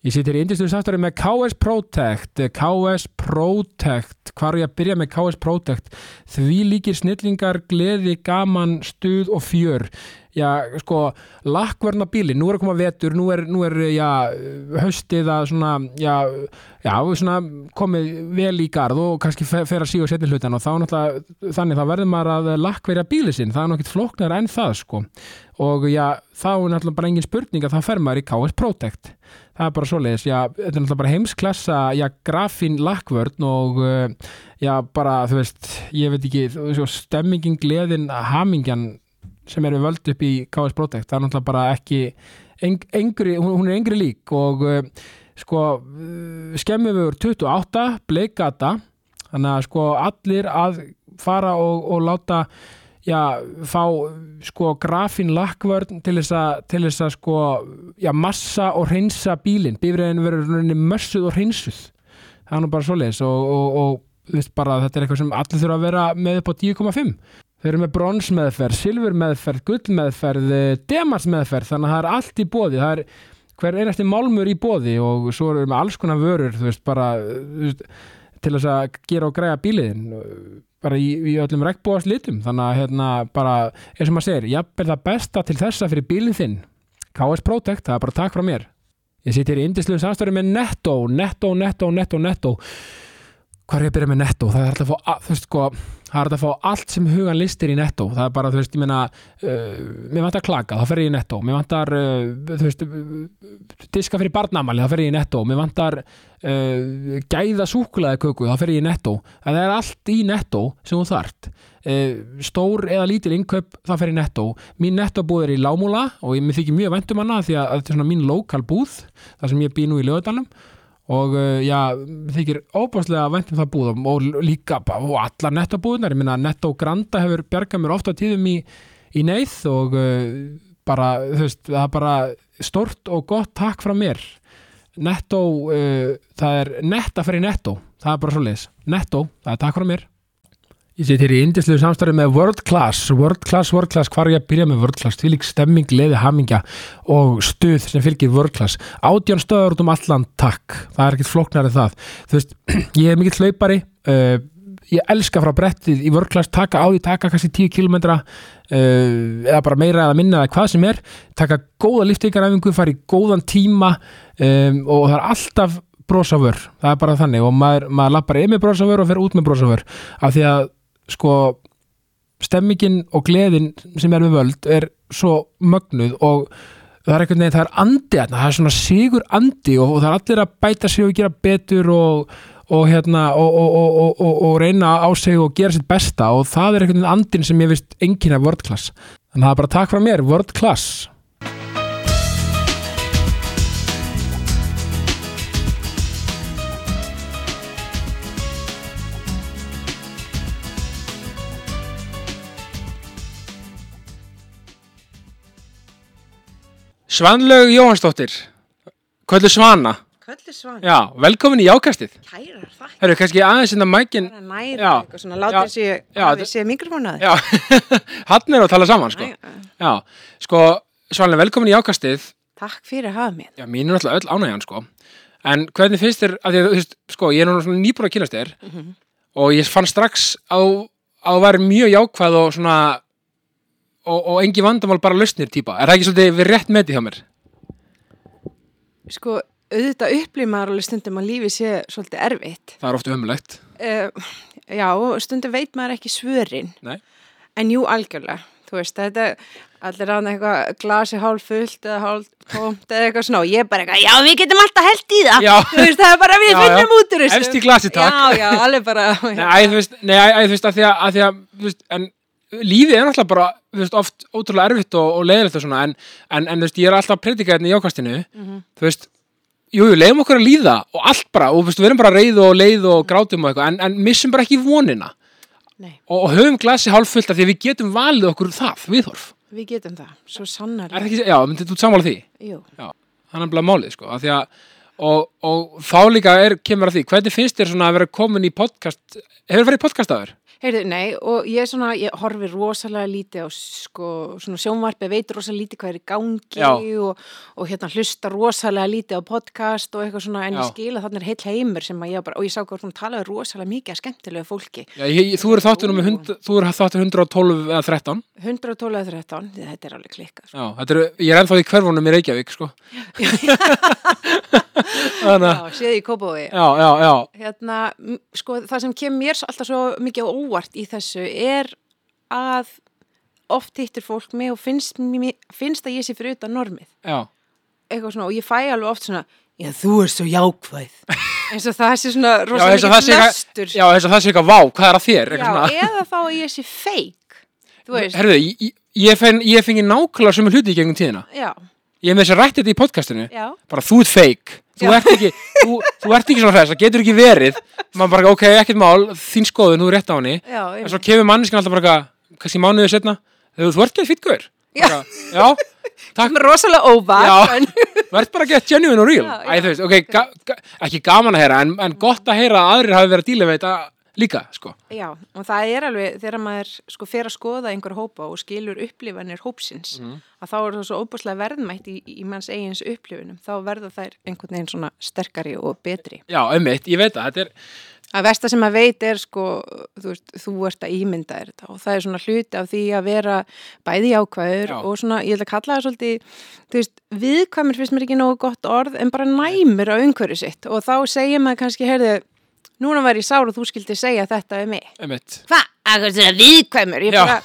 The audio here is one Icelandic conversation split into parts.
Ég sittir í indislu samstæri með KS Protect, KS Protect, hvar er ég að byrja með KS Protect? Því líkir snillingar, gleði, gaman, stuð og fjör. Já, sko, lakkverna bíli, nú er að koma vetur, nú er, nú er já, haustið að svona, já, já, svona komið vel í garð og kannski fer, að síga og setja hlutan og þá náttúrulega, þannig þá verður maður að lakkverja bíli sinn, það er nokkið flóknar enn það, sko. Og já, þá er náttúrulega bara engin spurning að þá fer maður í KS Protect það er bara svoleiðis, já, þetta er náttúrulega bara heimsklassa, já, grafín lakkvörn og já, bara, þú veist, ég veit ekki, þú veist, stemmingin, gleðin, hamingjan sem er við völd upp í KS Protect, það er náttúrulega bara ekki eng, engri, hún, hún er engri lík og uh, sko, skemmum við úr 28, bleikata, þannig að sko allir að fara og, og láta já, fá sko grafín lakkvörn til þess að, til þess að sko, já, massa og hreinsa bílinn, bífriðin verður mössuð og hreinsuð. Það er nú bara svoleiðis og, og, og veist, bara, þetta er eitthvað sem allir þurfa að vera með upp á 10,5 Þau eru með bronsmeðferð, silfurmeðferð, gullmeðferð, demarsmeðferð, þannig að það er allt í bóði, það er hver einasti málmur í bóði og svo eru með alls konar vörur, þú veist, bara þú veist, til þess að gera og græja bíliðin bara í, í öllum regnbúast litum. Þannig að hérna bara eins og maður segir, jafnvel það besta til þessa fyrir bílinn þinn KS Protect, það er bara takk frá mér. Ég sitt hér í indisluðu samstöru með Netto Netto, Netto, Netto, Netto. Hvað er ég að byrja með Netto? Það er alltaf að þú veist sko það er að fá allt sem hugan listir í Netto. Það er bara, þú veist, ég meina uh, mér vantar klaka, þá fer ég í Netto. Mér vantar, uh, þú veist diska fyrir barnamali, þá fer ég í Netto. Mér vantar uh, gæða súkulaði köku, þá fer ég í Netto. Það er allt í Netto sem þú þart. Stór eða lítil inköp, þá fer í Netto. Mín Netto búð er í Lámúla og ég þykir mjög vendum hana því að þetta er svona mín lokal búð, þar sem ég bý nú í Löðdalum og uh, já, þykir óbáslega vendum það búðum og líka og allar nettabúðunar, ég minna Netto Granda hefur bjargað mér ofta tíðum í, í neyð og uh, bara, þú veist, það er bara stort og gott takk frá mér. Netto, uh, það er netta fyrir Netto, það er bara svo leiðis Netto, það er takk frá mér Ég seti hér í indisluðu samstarfi með World Class, World Class, World Class, hvar er ég að byrja með World Class? Því lík stemming, leiði, hamingja og stuð sem fylgir World Class. Átján stöður út um allan, takk. Það er ekkit flóknarið það. Þú veist, ég er mikill hlaupari, uh, ég elska frá brettið í World Class, taka á því, taka kannski 10 km uh, eða bara meira eða minna eða hvað sem er, taka góða liftingaræfingu, fara í góðan tíma um, og það er alltaf brosaför, það er bara þannig og maður, maður lappar inn með brosaför og fer út með brosaför af því að sko stemmingin og gleðin sem er við völd er svo mögnuð og það er einhvern veginn, það er andi það er svona sigur andi og, og það er allir að bæta sig og gera betur og, og hérna og, reyna á sig og gera sitt besta og það er einhvern veginn andin sem ég vist enginn er World Class. Þannig að það er bara takk frá mér, World Svanlaug Jóhansdóttir Köllu Svana. Köllu Svana? Já, velkomin í Jákastið. Kærar þakk Herru, kannski aðeins innan mækin Bara næra Já. eitthvað svona Láta þessi þetta- séð mikrofónaði Já, hann er að tala saman sko. Já, sko, Svanlaug, velkomin í Jákastið. Takk fyrir að hafa mér. Já, mín er náttúrulega öll ánægjan sko. En hvernig finnst þér, að því að þú veist, sko, ég er nú svona nýbúin að kynast þér Mhm. og ég fann strax á, á að vera mjög jákvæð og og, engi vandamál bara lausnir típa. Er það ekki svolítið við rétt með því hjá mér? Sko, auðvitað upplýð maður alveg stundum að lífi sé svolítið erfitt Það er ofta ömulegt. uh, Já, stundum veit maður ekki svörin Nei. En jú, algjörlega Þú veist, þetta allir án eitthvað glasi hálf fullt eða hálf tómt eða eitthvað svona og ég er bara eitthvað, já, við getum alltaf held í það Já. Þú veist, það er bara við finnum út úr þessu Efst í glasi, takk. Já, já, alveg bara Nei, æ, þú veist, nei, æ, þú veist, að því að, að því að, veist, en lífið er náttúrulega bara, þú veist, oft ótrúlega erfitt og, og leiðilegt og svona, en, en, en, þú veist, ég er alltaf að predika hérna í jákastinu, Mhm. þú veist, jú, jú, leiðum okkur að líða og allt bara, og þú veist, við erum bara reyð og leið og grátum og eitthvað, en, en missum bara ekki vonina og, og höfum glasi hálffullt af því að við getum valið okkur það, viðhorf. við getum það, svo sannar já, myndið þú sammála því? Jú, Það er bara málið, sko, af því að, og, og þá líka er, kemur að því, hvernig finnst þér svona að vera komin í podcast, hefur farið í podcast aður? Heyrðu, nei, og ég er svona, ég horfi rosalega lítið á sko, svona sjónvarpi, veit rosalega lítið hvað er í gangi og, og hérna hlusta rosalega lítið á podcast og eitthvað svona, en Já. ég skil að þannig er heill heimur sem að ég bara, og ég sá hvað hún talaði rosalega mikið að skemmtilegu fólki. Já, ég, þú eru þáttur hund, þú eru þáttur 112 eða 13 112 eða 13, því þetta er alveg klikkað. Sko. Já, þetta eru, ég er ennþá í hverfunum í Reykjavík sko. Já, séð í Kópavogi. já, já, já Hérna, sko, það sem kemur mér alltaf svo mikið á óvart í þessu er að oft hittir fólk mig og finnst, finnst að ég sé fyrir utan normið. Já, svona og ég fæ alveg oft svona já þú er svo jákvæð eins og það sé svona já rosa eins og það sé mikið eitthvað löstur Já, eins og það sé eitthvað, vá, hvað er að þér? Svona. eða þá að ég sé feik Herðu, ég, ég, fengi nákvæmlega sömu hluti í gegnum tíðina já, Ég hef með þess að rætti þetta í podcastinu. Já. Bara þú ert feik þú ert, ekki, þú, þú ert ekki svona hress, það getur ekki verið. Maður bara, ok, ekkert mál, þín skoðun, þú er rétt á henni. Já, en ég, svo kemur manneskin alltaf bara, kannski mánuðið setna þú, þú ert ekki fýtt gaur. Já. Já, takk. Rosalega óvart en, ert bara að geta genuine og real. Já, Æ, já. þú veist, ok, ga, ga, ekki gaman að heyra en, en gott að heyra að aðrir hafi verið að díla við þetta líka, sko já, og það er alveg þegar maður sko fer að skoða einhver hópa og skilur upplifanir hópsins Mhm. að þá er það svo óbúslega verðmætt í, í manns eigins upplifunum, þá verða þær einhvern veginn svona sterkari og betri já, einmitt, ég veit það, þetta er að versta sem að veit er sko, þú, veist, þú ert að ímynda þér þetta og það er svona hluti af því að vera bæði jákvæður Já. og svona, ég ætla að kalla það svolítið, þú veist, viðkvæmur finnst mér ekki nógu gott orð en bara næmur á umhverju sitt og þá segir maður kannski, heyrðu, núna var ég sár og þú skildi segja þetta um mig. einmitt, Hvað? Akkur þetta viðkvæmur? Ég Já. bara,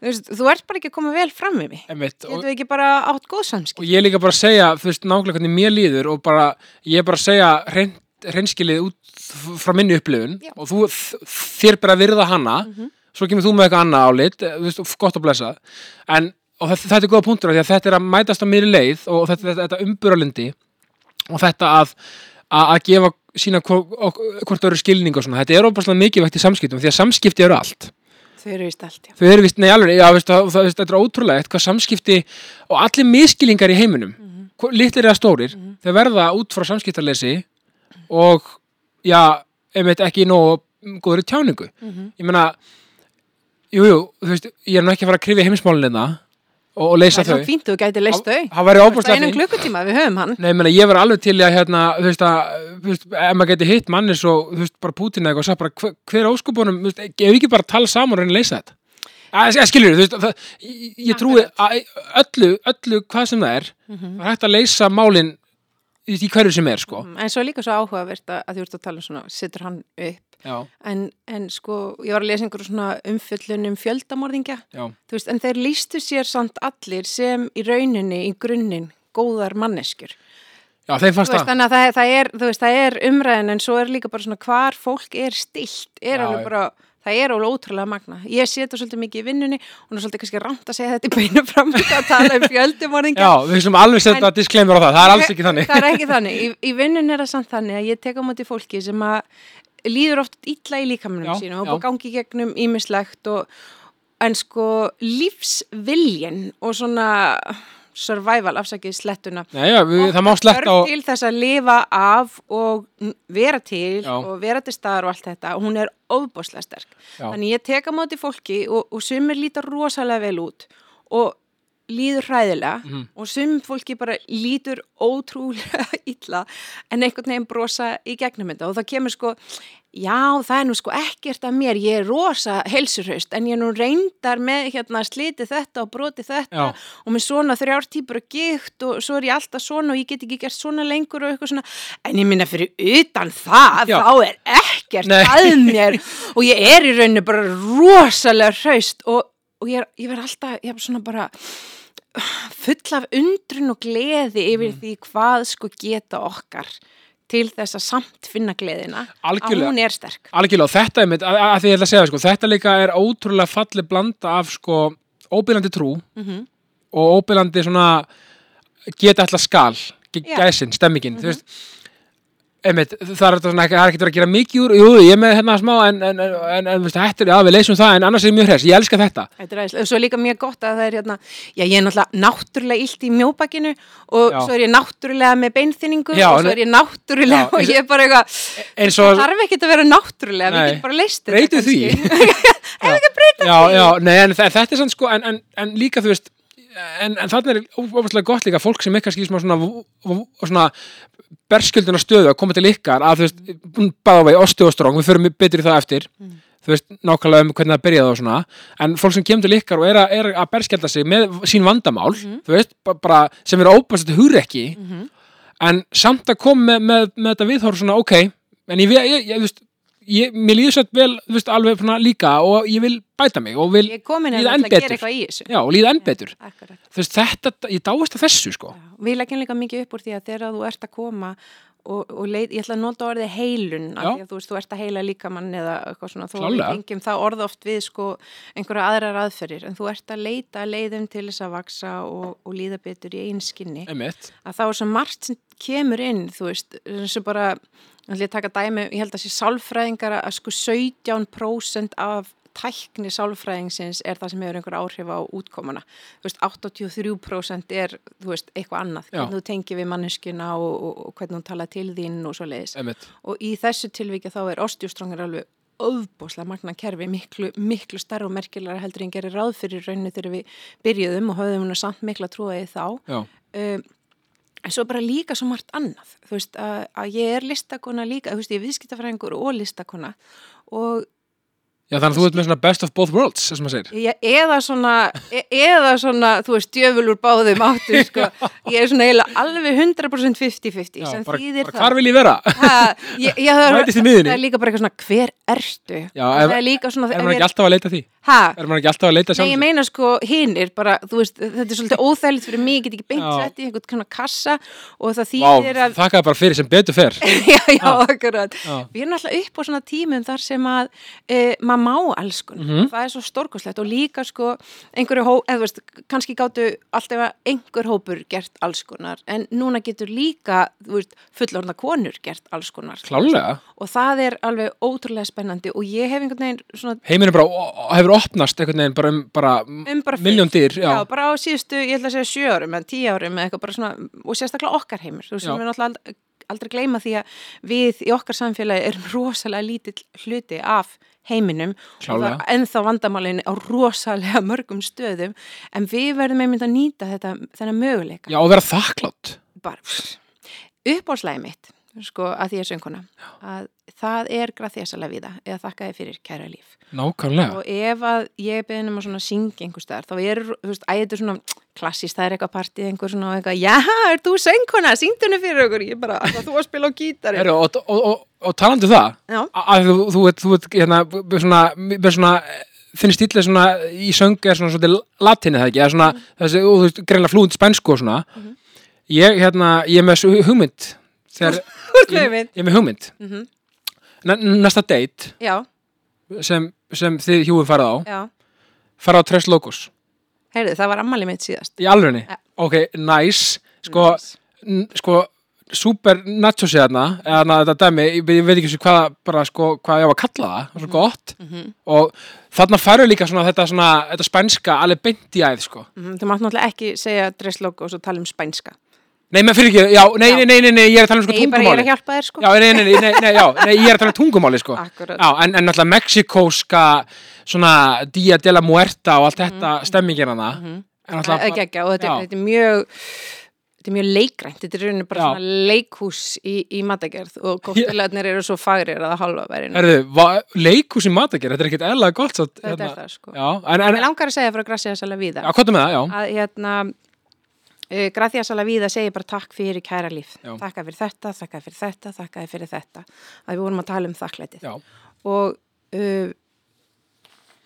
þú veist, þú ert bara ekki að koma vel fram með mig. einmitt og, Getur við ekki bara átt góð og samskip? ég er líka bara að segja, þú veist, nákvæmlega hvernig mér líður og bara, ég er bara að segja hrein, hreinskilið út f- frá minni upplifun Já. og þú, þ- þér bara að virða hana svo kemur þú með eitthvað annað álit eh, þú veist, og gott að blessa en, og þetta, þetta er góða punktur af því að þetta er að mætast á mér leið og þetta, þetta, þetta umburalindi og þetta að, að, að gefa sína hvort, það eru skilning og svona, þetta er óbærslega mikilvægt í samskiptum því að samskipti eru allt. Þau eru vist allt, já. þau eru vist, nei alveg, já, veist, það, það, þetta er ótrúlegt hvað samskipti og allir miskilingar í heiminum mm -hmm. litlir eða stórir, þau verða út frá samskiptarleysi og já, einmitt ekki nóg góður í tjáningu. Ég meina, jú, jú, þú veist ég er nú ekki að fara að krifja heimsmálinina og, leysa Það er þau svo fínt, þú gæti leist þau. það væri óbúrslega einum klukkutíma, við höfum hann. Nei, ég meina, ég var alveg til að, hérna, þú veist að, þú veist, ef maður geti hitt mannis og, þú veist, bara Putin eða eitthvað og sagt bara, hver, hver óskupunum, þú veist, ef ekki bara tala saman og reyna að leysa þetta. Að, að skilur, þú veist, það, ég, trúi að öllu, öllu hvað sem það er, það er hægt að leysa málin í, í hverju sem er, sko. En svo er líka svo áhugavert að, að þú ert að tala um svona, setur hann upp. En, en sko, ég var að lesa einhverju svona umfjöllun um fjöldamorðingja. veist, en þeir lístu sér samt allir sem í rauninni, í grunninn, góðar manneskjur. já, þeim fannst það. þannig að það, það, er, veist, það er umræðin en svo er líka bara svona hvar fólk er stilt, er Já, alveg bara, það er alveg ótrúlega magna. Ég sé þetta svolítið mikið í vinnunni og nú svolítið kannski rámt að segja þetta í beinu fram að tala um fjöldumorðingja. Já, við slum alveg setja disclaimer á það, það er alls ekki þannig. Það er ekki þannig. Í, í vinnun er það samt þannig að ég tek á móti fólki sem að líður oft illa í líkamunum Já, sínum og já. búið gangi gegnum ímislegt og en sko lífsviljen og svona survival, afsakið slettuna Nei, já, við, það má sletta og, til þess að lifa af og vera til Já. og vera til staðar og allt þetta og hún er ofbáslega sterk Já. þannig ég tek á móti fólki og, og sumir lítar rosalega vel út og líður hræðilega Mhm. og sum fólki bara lítur ótrúlega illa en einhvern veginn brosa í gegnum þetta og það kemur sko já það er nú sko ekkert að mér ég er rosa heilsurhaust en ég nú reyndar með hérna slitið þetta og brotið þetta Já. og með svona þrjár típur og gikt og svo er ég alltaf svona og ég get ekki gert svona lengur og eitthvað svona en ég minna fyrir utan það Já. þá er ekkert Nei. að mér og ég er í rauninu bara rosalega hraust og, og ég, ég verð alltaf ég er svona bara full af undrun og gleði yfir Mm. því hvað sko geta okkar til þess að samt finna gleðina Algjörlega. að hún er sterk. Algjörlega, þetta er mitt, að, að því ég ætla að segja, sko, þetta líka er ótrúlega falli blanda af, sko, óbyrjandi trú mm og óbyrjandi svona geta alltaf skal, gæsin, stemmingin, þú veist einmitt, það er ekki, er ekki verið að gera mikið úr, jú, ég með hérna smá en, en, en, en, veist, er, já, við leysum það en annars er mjög hress, ég elska þetta er og svo er líka mjög gott að það er hérna, já ég er náttúrulega náttúrulega illt í mjóbakinu og Já. svo er ég náttúrulega með beinþynningu Já, og svo er ég náttúrulega Já, og ég er bara eitthvað, það þarf ekki að vera náttúrulega, Nei. við getum bara leist þetta breytu því kannski. já, já, nei, en þe- þetta er sann sko en, en, en líka, þú veist en, en þarna er ofislega gott líka fólk sem er kannski svona, svona berskjölduna stöðu að koma til ykkar að þú veist, báða vegi, osteostrong við förum betur í það eftir. Þú veist, nákvæmlega um hvernig það byrjaði og svona. En fólk sem kemur til ykkar og er að, er að berskjölda sig með sín vandamál þú veist, ba- bara sem er óbæðast hugrekki en samt að koma með, með, með þetta viðhóru svona, ok en ég, ég, ég, þú veist ég, mér líður svo vel, þú veist, alveg líka og ég vil bæta mig og vil komin Líða hérna enn betur. já, og líða enn betur. þú veist, þetta, ég dáist að þessu sko. Já, Við leggjum líka mikið upp úr því að þegar þú ert að koma og, og leit, ég ætla að nota orðið heilun af Já. því að þú veist, þú ert að heila líkamann eða eitthvað svona, þú tengjum það orð oft við sko einhverja aðrar aðferðir. En þú ert að leita leiðum til þess að vaksa og, og líða betur í einskinni að þá er svo margt sem kemur inn þú veist, eins og bara ég að taka dæmi, ég held að sé sálfræðingar að sko 17% af tækni sálfræðingsins er það sem hefur einhver áhrif á útkomuna. Veist, 83% er veist, eitthvað annað, Já. hvernig þú tengir við manneskina og, og, og hvernig hún tala til þín og svo leiðis og í þessu tilviki þá er ostjústrangur alveg öðbóslega magna kerfi miklu, miklu starra og merkilega heldur en gerir ráð fyrir rauninu þegar við byrjuðum og höfðum hún samt mikla trúaði þá. Já, um, en svo bara líka svo margt annað. Þú veist að, að ég er listakona líka þú veist ég er viðskiptafræðingur og listakona og já þannig að þú ert með svona best of both worlds, sem maður segir. Ég, eða svona e, eða svona þú veist djöful úr báðum áttu sko. Ég er svona eiginlega alveg 100% 50-50 já, sem bara, þýðir bara hvar vil ég vera? Ha, ég, ég, það, miðjunni. það er líka bara eitthvað svona hver ertu? Já, það er líka svona er maður ekki alltaf að leita því? Ha, er maður ekki alltaf að leita Nei, ég sjálf meina sko hinnir, bara, þú veist, þetta er svolítið óþægilegt fyrir mig, ég get ekki beint Já. sett í einhvern svona kassa og það Vá, þýðir að, þakka bara fyrir sem betur fer. Já, já, akkurat, Sem maður má alls konar, Mhm. það er svo stórkoslegt og líka sko, einhverju hó, eða veist, kannski gáttu alltaf einhver hópur gert alls konar, en núna getur líka, þú veist, fullorna konur gert alls konar. klálega, Og það er alveg ótrúlega spennandi og ég hef einhvern veginn svona heiminu bara hefur opnast einhvern veginn bara um bara um bara miljón dyr, já, Já, bara á síðustu, ég ætla að segja sjö árum eða tíu árum eða eitthvað bara svona, og sérstaklega okkar heimur, þú veist, Já. við náttúrulega aldrei, gleyma því að við í okkar samfélagi erum rosalega lítill hluti af heiminum Klálega. og það er ennþá vandamálinn á rosalega mörgum stöðum en við verðum einmitt að nýta þetta, þennan möguleika. Já, og vera þakklátt bara uppáðslæði mitt sko, að því er sönguna að það er grafþjæsalega við það eða þakka þið fyrir kæra líf. Nákvæmlega, og ef að ég er beðin um að svona syngja einhver staðar, þá er, þú veist, æ, þetta er svona klassist, það er eitthvað partið, einhver svona eitthvað, já, er þú söngkona, syngdu henni fyrir okkur. Ég bara, að þú að spila á gítari Heru, og, og, og, og talandi um það að að þú, þú, ert- þú ert hérna, svona, svona þinn stíl er svona í söng er svona svolítið latinni það ekki, eða svona þessi, og þú veist, greinlega flúint spænsku og svona. Ég, hérna, ég er með hugmynd þegar, ég, ég er með hugmynd. Mhm. N næsta date já, sem, sem þið hjúið farið á. Já. Farið á Tres Logos heyrðu, það var ammali mitt síðast. Í alvegni, Ja. ok, nice. Sko, Nice. n- sko super nacho sé þarna. Eða þarna þetta dæmi, ég, ég veit ekki svo hvað bara sko, hvað ég á að kalla það, það er svo gott. Mhm. og þarna færðu líka svona þetta svona, þetta spænska alveg beint í æð sko. Mhm, þú mátt náttúrulega ekki segja dresslokk og svo tala um spænska nei, maður fyrir ekki, já, nei, Já. nei, nei, nei, nei ég er að tala um sko Nei, ég bara ég er tungumáli. að hjálpa þér sko. Já, nei, nei, nei, nei, nei, já, nei, ég er að tala um tungumáli sko. Akkurat. já, en, en náttúrulega mexikóska svona Dia de la Muerta og allt þetta stemmingina það en Það náttúrulega er ekki og þetta, er- þetta er mjög þetta er mjög leikrænt, þetta er rauninni bara Já. svona leikhús í, í matagerð og kóttilegarnir eru svo fagrir að það halva verinu Herðu, leikhús í matager, þetta er ekkert eðlaða gott satt, þetta er það sko. Já, en, en, Mér langar að segja frá Gracia Salavida já, hvað er með það, já að hérna uh, Gracia Salavida segir bara takk fyrir kæra líf. Já. þakka fyrir þetta, þakka fyrir þetta, þakka fyrir þetta. Að við vorum að tala um þakklætið. Já, og uh,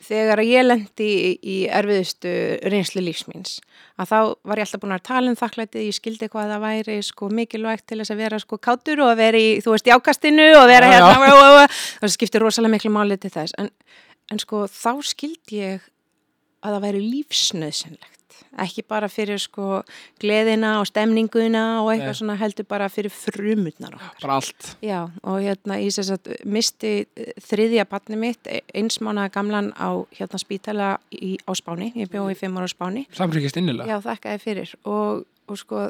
þegar ég lendi í, í erfiðustu reynslu lífsmíns að þá var ég alltaf búin að tala um þakklætið, ég skildi hvað það væri sko mikilvægt til þess að vera sko kátur og að vera í, þú veist, í ákastinu og vera hérna, já. og, og, og, það skiptir rosalega miklu máli til þess. En, en sko þá skildi ég að það væri lífsnöðsynlegt ekki bara fyrir sko gleðina og stemninguna og eitthvað Nei. svona heldur bara fyrir frumutnar okkar. bara allt Já, og hérna ég sem sagt misti eh, þriðja barni mitt eins mánaða gamlan á hérna spítala í, á Spáni, ég bjóði í fimm ára á Spáni. samfélgist innilega Já, þakkaði fyrir og, og sko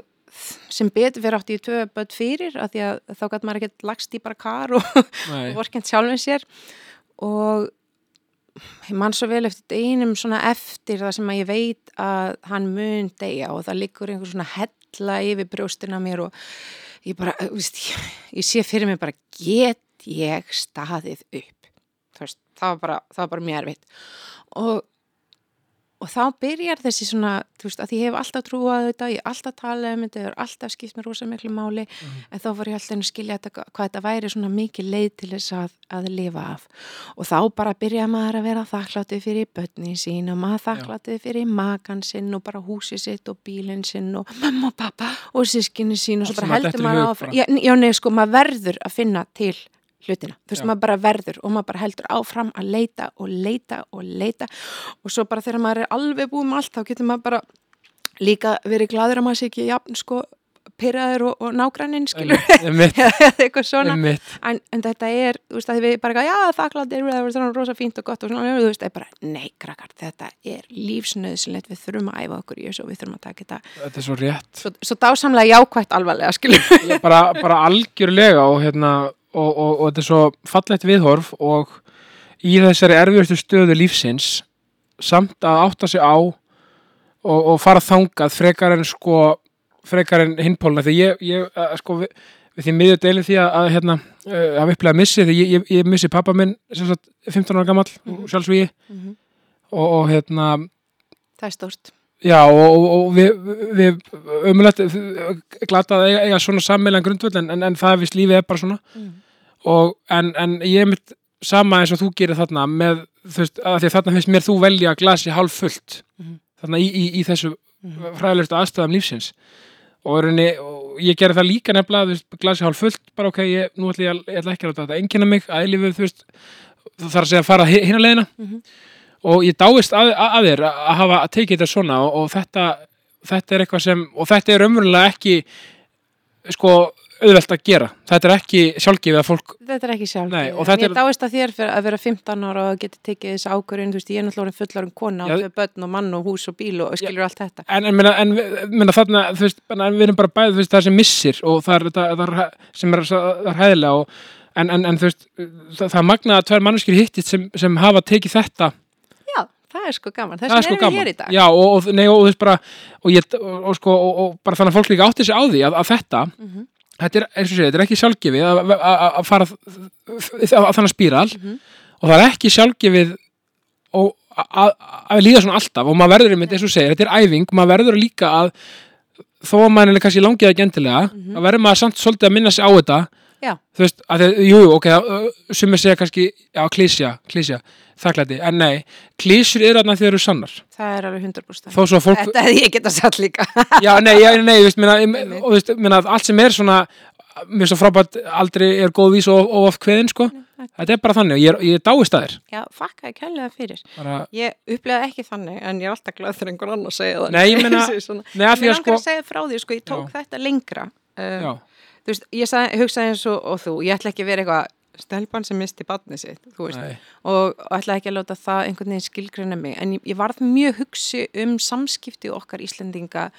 sem betur fyrir átti ég tvö börn fyrir af því að þá gæti maður ekkert lagst í bara kar og Nei, vorkent sjálfum sér og ég man svo vel eftir einum svona eftir það sem að ég veit að hann mun deyja og það liggur einhver svona hella yfir brjóstina mér og ég bara, veist, ég, ég sé fyrir mig bara get ég staðið upp? Veist, það var bara, bara mjög erfitt. Og og þá byrjar þessi svona, þú veist, að ég hef alltaf trúað þetta, ég hef alltaf talað um þetta, ég hef alltaf skipt mér rosa miklu máli, en þá var ég alltaf að skilja þetta, hvað þetta væri svona mikið leið til þess að, að lifa af. Og þá bara byrjaði maður að vera þakklátið fyrir börnin sín og maður þakklátið fyrir makan sinn og bara húsið sitt og bílinn sinn og mamma og pappa og sískinni sín og svo bara heldur maður áfram. já, nei, sko, maður verður að finna til hlutina, þú veist, Já. maður bara verður og maður bara heldur áfram að leita og leita og leita. Og svo bara þegar maður er alveg búið með allt þá getur maður bara líka verið gladur að maður sé ekki jafn sko pyrraður og, og nágranninn skilur. Eða eitthvað svona. En, en þetta er, þú veist, að við bara já þakklátt það er svona rosa fínt og gott og svona, þú veist, það er bara, nei krakkar, þetta er lífsnöðsynlegt, við þurfum að æfa okkur í þessu og við þurfum að taka þetta Þetta er svo rétt. svo, svo dásamlega jákvætt alvarlega, skilur. Bara, bara algjörlega og, hérna, og, og, og þetta er svo fallegt viðhorf og í þessari erfiðustu stöðu lífsins samt að átta sig á og, og fara þangað frekar en sko frekar en hinpóluna því ég, ég að, sko við, við því miður deilum því að, að hérna uh, hafa upplegað missi því ég, ég, ég missi pappa minn sem sagt 15 ára gamall mm -hmm. sjálfsvíi Mhm. og, og hérna það er stórt Já og, og, við, við umulegt glata að eiga, eiga svona sammeiljan grundvöld en, en, en það er vist lífið er bara svona mm. og, en, en ég er mitt sama eins og þú gerir þarna með þú veist að því að þarna finnst mér þú velja glasi hálf fullt Mhm. þarna í, í, í þessu Mhm. fræðilegstu aðstæðum lífsins og, í rauninni, og ég gerir það líka nefnilega þú veist, glasi hálf fullt, bara ok, ég, nú ætla ég, ég ætla ekki að láta þetta einkynna mig að eilífið, þú veist það þarf að segja að fara hina leiðina Mhm. Og ég dáist að, að, þér að hafa að tekið þetta svona og, og þetta, þetta er eitthvað sem og þetta er umverulega ekki sko auðvelt að gera þetta er ekki sjálfgefið að fólk Þetta er ekki sjálf. Nei, og þetta ég er- dáist að þér fyrir að vera 15 ára og geta tekið þessi ákvörðin, þú veist, ég er náttúrulega fullarum kona Já, og tvö börn og mann og hús og bíl og skilur allt þetta. en, en, en minna, þarna, þú veist, en við erum bara bæðið þú veist, það sem missir og það er, það, er sem er, það er hæðilega og, en, en, en þú veist, það, það er magnað að tvær manneskir hittist sem, sem hafa tekið þetta Já, það er sko gaman. Þess vegna sko erum við gaman hér í dag. Já, og, og, nei, og, bara og, ég, sko, og, og bara þannig að fólk líka átti sig á því að, að þetta Mhm. þetta er, segja, þetta er ekki sjálfgefið að, að, að- að fara að, að þannig spíral Mhm. og það er ekki sjálfgefið að, að, að líða svona alltaf og maður verður eins og segir, þetta er æfing maður verður líka að þó að maður er kannski langið ekki endilega Mhm. að verður maður samt svolítið að minna sig á þetta Já. þú veist, að jú, ok sem er segja kannski, já, klísja klísja, þakklæti, en nei klísjur eru þarna þegar eru sannar Það er alveg 100%. þó svo að fólk, Þetta hefði ég geta satt líka. já, nei, já, nei, þú veist, minna, og þú veist, minna, allt sem er svona mér er svo frábært, aldrei er góð vís og, og of kveðin, sko þetta er bara þannig og ég, er- ég er dáist að þér Já, fakkaði kærlega fyrir. bara, Ég upplegaði ekki þannig, en ég er alltaf glöð þegar einhver annar segja það. Nei, ég meina- nei, að því að sko að segja frá því, sko, ég tók þetta lengra. Um, já, þú veist, ég sagði, hugsaði eins og, og þú, ég ætla ekki að vera eitthvað stelpan sem misti badni sitt, þú veist, nei, og, og ætla ekki að láta það einhvern veginn skilgreina mig, en ég, ég varð mjög hugsi um samskipti okkar Íslendinga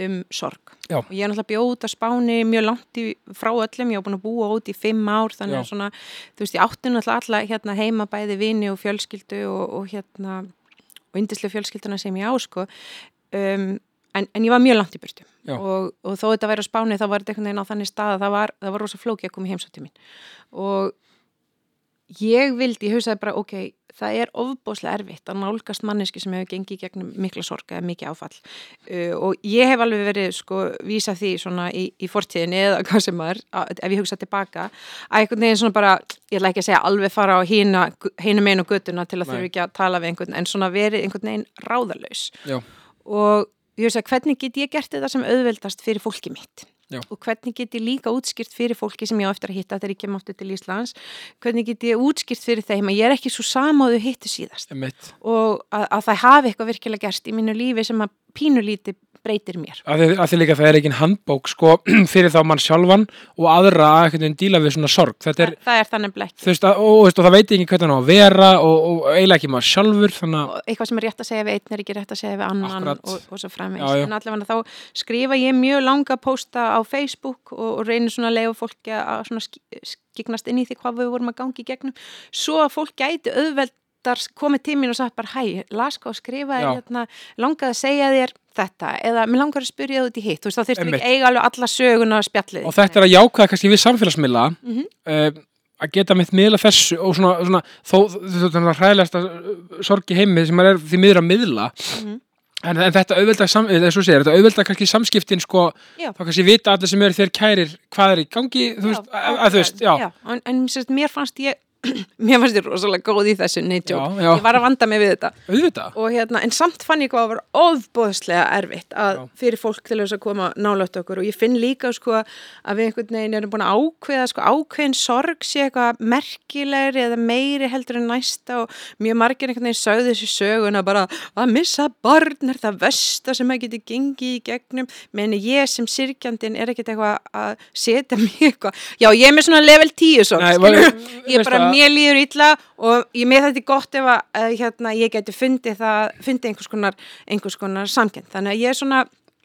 um sorg. Já. Og ég er náttúrulega bjóð út á Spáni mjög langt í, frá öllum, ég var búin að búa út í fimm ár, þannig að svona, þú veist, ég átti náttúrulega alla hérna heima bæði vini og fjölskyldu og, og hérna, og yndislega fjölskylduna sem ég á, sko, um, en, en ég var mjög langt í burtu Já. Og, og þó þetta væri á Spáni þá var þetta einhvern veginn á þannig stað að það var, það var rosa flóki að koma í heimsótti mín. Og ég vildi, ég hugsaði bara ok, það er ofbóðslega erfitt að nálgast manneski sem hefur gengið gegnum mikla sorga eða mikið áfall. Uh, og ég hef alveg verið sko vísa því svona í, í fortíðinni eða hvað sem er, að, ef ég hugsa tilbaka að einhvern veginn svona bara, ég ætla ekki að segja alveg fara á hína, hína megin og göttuna til að Nei. þurfa ekki að tala við einhvern en svona verið einhvern veginn ráðalaus. Já, og ég hugsa hvernig get ég gert þetta sem auðveldast fyrir fólki mitt Já. og hvernig get ég líka útskýrt fyrir fólki sem ég á eftir að hitta þegar ég kem áttu til Íslands hvernig get ég útskýrt fyrir þeim að ég er ekki svo þau hittu síðast Einmitt. og að, að það hafi eitthvað virkilega gerst í mínu lífi sem að pínulíti breytir mér. Að því, líka það er ekki handbók sko, fyrir þá mann sjálfan og aðra að einhvern veginn díla við svona sorg. Þetta er, það, það er þannig blekk og, það veit ekki hvernig hann á að vera og, og eiginlega ekki maður sjálfur þannig eitthvað sem er rétt að segja við einn er ekki rétt að segja við annan og, og svo já. en allavega þá skrifa ég mjög langa pósta á Facebook og, og reynir svona að leifa fólki að skiknast inn í því hvað við vorum að gangi í gegnum. Svo að fólk gæti auðveldar komið til mín og sagt bara hæ, las hvað og skrifa Já. hérna, langaði að segja þér þetta eða mér langar að spyrja þú út í hitt þú veist þá þurftum við ekki eiga alveg alla söguna og spjallið og þetta er að jákvæða kannski við samfélagsmiðla Mhm. uh, að geta mitt miðla þessu og svona, svona þó þannig að hræðilegsta sorgi heimi sem maður er því miður að miðla Mhm. en, en þetta auðvelda, segir, þetta auðvelda kannski samskiptin sko, Já. þá kannski vita allir sem eru þér kærir hvað er í gangi, þú veist, Já, að, að þú veist, já, já en, en mér fannst ég mér fannst ég rosalega góð í þessu nei, Já, joke. já. ég var að vanda mig við þetta. Auðvitað. Og hérna, en samt fann ég hvað að vera ofbóðslega erfitt að Já. fyrir fólk til þess að koma nálægt okkur. Og ég finn líka sko að við einhvern veginn erum búin að ákveða sko ákveðin sorg sé eitthvað merkilegri eða meiri heldur en næsta. Og mjög margir einhvern veginn sögðu þessu sögun að bara að missa barn er það versta sem að geti gengið í gegnum. Meni ég sem sirkjandinn er ekkert eitthvað að setja mig eitthvað. Já ég er með svona level 10 sorg Nei, var- ég veistu bara mér líður illa og ég með þetta gott ef að uh, hérna, ég geti fundið það, fundið einhvers konar, einhvers konar samkend. Þannig að ég er svona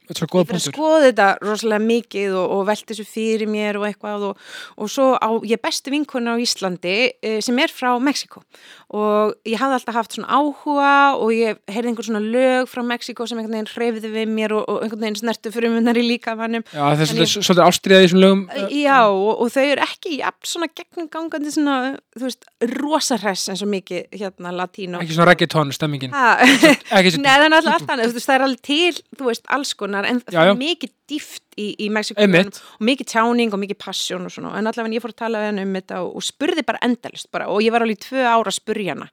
þetta er svo góð fyrir að punktur skoða þetta rosalega mikið og, og velti þessu fyrir mér og eitthvað og, og svo á ég bestu vinkona á Íslandi uh, sem er frá Mexiko og ég hafði alltaf haft svona áhuga og ég heyrði einhver svona lög frá Mexiko sem einhvern veginn hreyfði við mér og, og einhvern veginn snertu fyrir munnar í líkamannum já, það er En svolítið, ástriðað í þessum lögum Já, og, og þau eru ekki jafn svona gegnumgangandi svona, þú veist, rosahress eins og mikið hérna latínó. ekki svona reggaeton stemmingin Nei, það er náttúrulega allt annað, það er alveg til, þú veist, alls konar, en Já, já. mikið dýft í, í Mexiko og mikið tjáning og mikið passion og svona, en allavega ég fór að tala við hann um þetta og, og spurði bara endalist bara, og ég var alveg í tvö ára að spurja hana.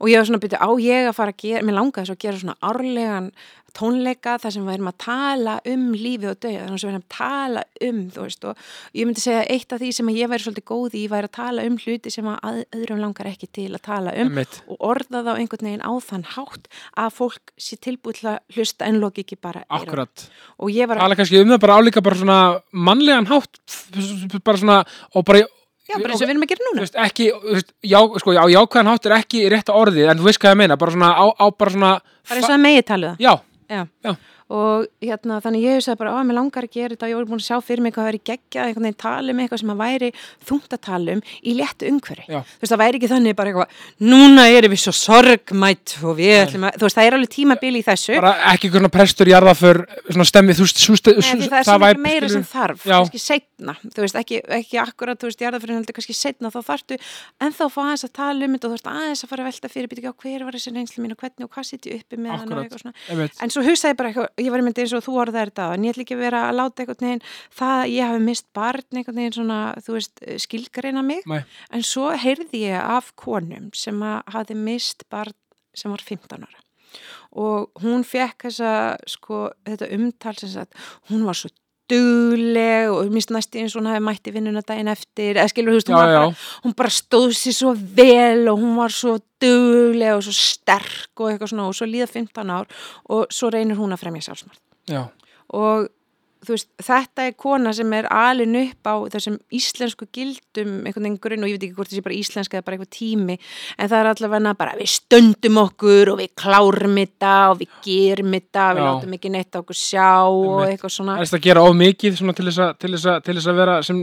Og ég var svona byrju á ég að fara að gera, mér langaði svo að gera svona árlegan tónleika þar sem við erum að tala um lífi og döið, þannig sem við erum að tala um, þú veist, og ég myndi segja að eitt af því sem að ég væri svolítið góð í, væri að tala um hluti sem að að- öðrum langar ekki til að tala um Einmitt. og orða þá einhvern veginn á þann hátt að fólk sé tilbúið til að hlusta en loki ekki bara akkurat. Að, tala kannski um það bara álíka bara svona mannlegan hátt bara svona og bara já, bara eins og við erum að gera þú núna veist, ekki, þú veist, já, sko, já, jákvæðan hátt er ekki rétta orðið, en þú veist hvað ég meina, bara svona á, á bara svona, bara eins og það megi talið það. Já, Ja. ja. Og hérna þannig ég hugsaði bara, að mér langar að gera þetta og ég voru búin að sjá fyrir mig hvað væri geggjað einhvern veginn tala um eitthvað sem að væri þungt að tala um í léttu umhverfi. Já. þú veist það væri ekki þannig bara eitthvað núna erum við svo sorgmætt og við ætlum að, þú veist það er alveg tímabili í þessu. Bara ekki einhvern prestur jarða för svona stemmi, þú veist, það er svo mikið meira sem þarf, kannski setna, þú veist, ekki, ekki akkurat, þú veist, jarðafyrir heldur kannski setna, þá þarftu en þá fá aðeins að tala um þetta og þú veist aðeins að fara að velta fyrir, ég var myndið eins og þú orðaði þetta en ég ætla ekki að vera að láta einhvern veginn það að ég hafi mist barn einhvern veginn svona, þú veist, skilgreina mig Nei. en svo heyrði ég af konum sem hafi mist barn sem var 15 ára og hún fekk þessa sko, þetta umtal sem sagt, hún var svo dugleg og minnst næsti eins og hún hafi mætti vinnuna daginn eftir eða skilur þú veist, hún, Já, já. bara, hún bara stóð sér svo vel og hún var svo dugleg og svo sterk og eitthvað svona og svo líða 15 ár og svo reynir hún að fremja sjálfsmart já, og veist, þetta er kona sem er alin upp á þessum íslensku gildum einhvern veginn grunn og ég veit ekki hvort þessi bara íslenska eða bara eitthvað tími en það er allavega bara við stöndum okkur og við klárum þetta og við gerum þetta við látum ekki neitt á okkur sjá og eitthvað svona. Það er að gera of mikið svona til þess að, þess að, þess að vera sem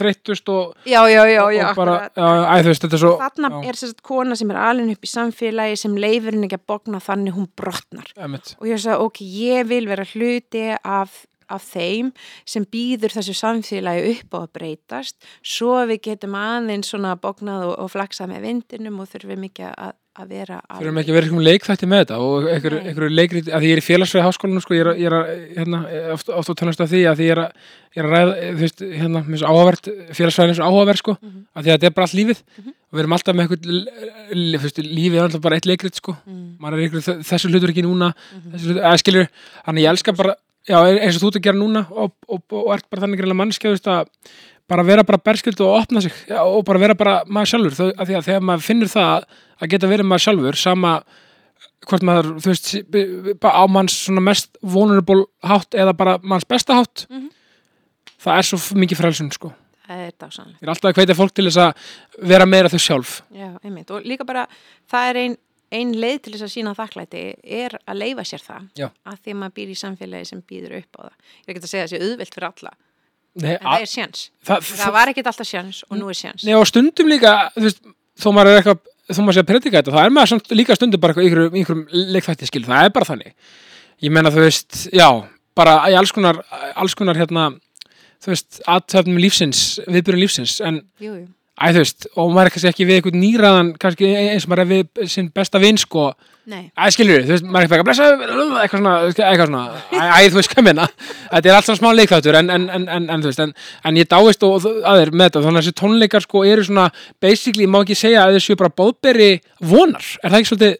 þreyttust og, já, já, já, og bara, æ, veist, þetta er svo þarna er sérst kona sem er alin upp í samfélagi sem leifir henni ekki að bogna þannig hún brotnar. Einmitt. og ég sagði, ok, ég vil vera hluti af, af þeim sem býður þessu samfélagi upp á að breytast, svo við getum aðeins svona bognað og, og flaksað með vindinum og þurfum ekki að, að vera að... þurfum ekki að vera eitthvað leikþætti með þetta og einhver leikrið, að ég er í félagsfræði háskólanum sko, ég er, að- ég er að, hérna, oft, oft á tölast af því að ég er að, ég er að ræða, þú veist, hérna, með svo áhugavert, félagsfræðin er svo áhugavert, sko, Mhm. að því að þetta er bara allt lífið Mhm. og við erum alltaf með eitthvað, lífið er alltaf bara eitt leikrið, sko, Mm, maður er einhver, þessu hlutur ekki núna, mhm. þessu hlutur, eða skilur, þannig ég elska bara, já, eins og þú ert að gera núna og, og, og ert bara þannig greinlega mannskja að bara vera bara berskildu og opna sig já, og bara vera bara maður sjálfur. Þau, að því að þegar maður finnur það að geta verið maður sjálfur sama hvort maður, þú veist, á manns svona mest vulnerable hátt eða bara manns besta hátt Mhm. það er svo mikið frelsun sko. Það er dásanlega ég er alltaf að hveita fólk til þess að vera meira þau sjálf. Já, einmitt, og líka bara það er ein, ein leið til þess að sína þakklæti er að leifa sér það Já. að því að maður býr í samfélagi sem býður upp á það ég er ekki að segja að það sé auðvelt fyrir alla Nei, en það er sjans, það, það var ekkit alltaf sjans og nú er sjans Nei, og stundum líka, þú veist, þó maður er eitthvað, þó maður sé að predika þetta, það er maður samt líka stundum bara einhverjum, einhverjum leikþætti skil, það er bara þannig. Ég meina, þú veist, já, bara í alls konar, alls konar hérna, þú veist, aðtöfnum lífsins, viðbyrjum lífsins, en, jú, jú. Æ, þú veist, og maður er kannski ekki við eitthvað nýraðan, kannski eins og maður er við sinn besta vin, sko, Nei, Æ, skilur þú veist, maður er eitthvað að blessa, eitthvað svona, eitthvað svona, æ, þú veist hvað meina, þetta er allt svona smá leikþáttur, en, en, en, en, en þú veist, en, en ég dáist og aðeir með þetta, þannig að þessi tónleikar sko eru svona, basically, má ekki segja að þessu bara bóðberi vonar, er það ekki svolítið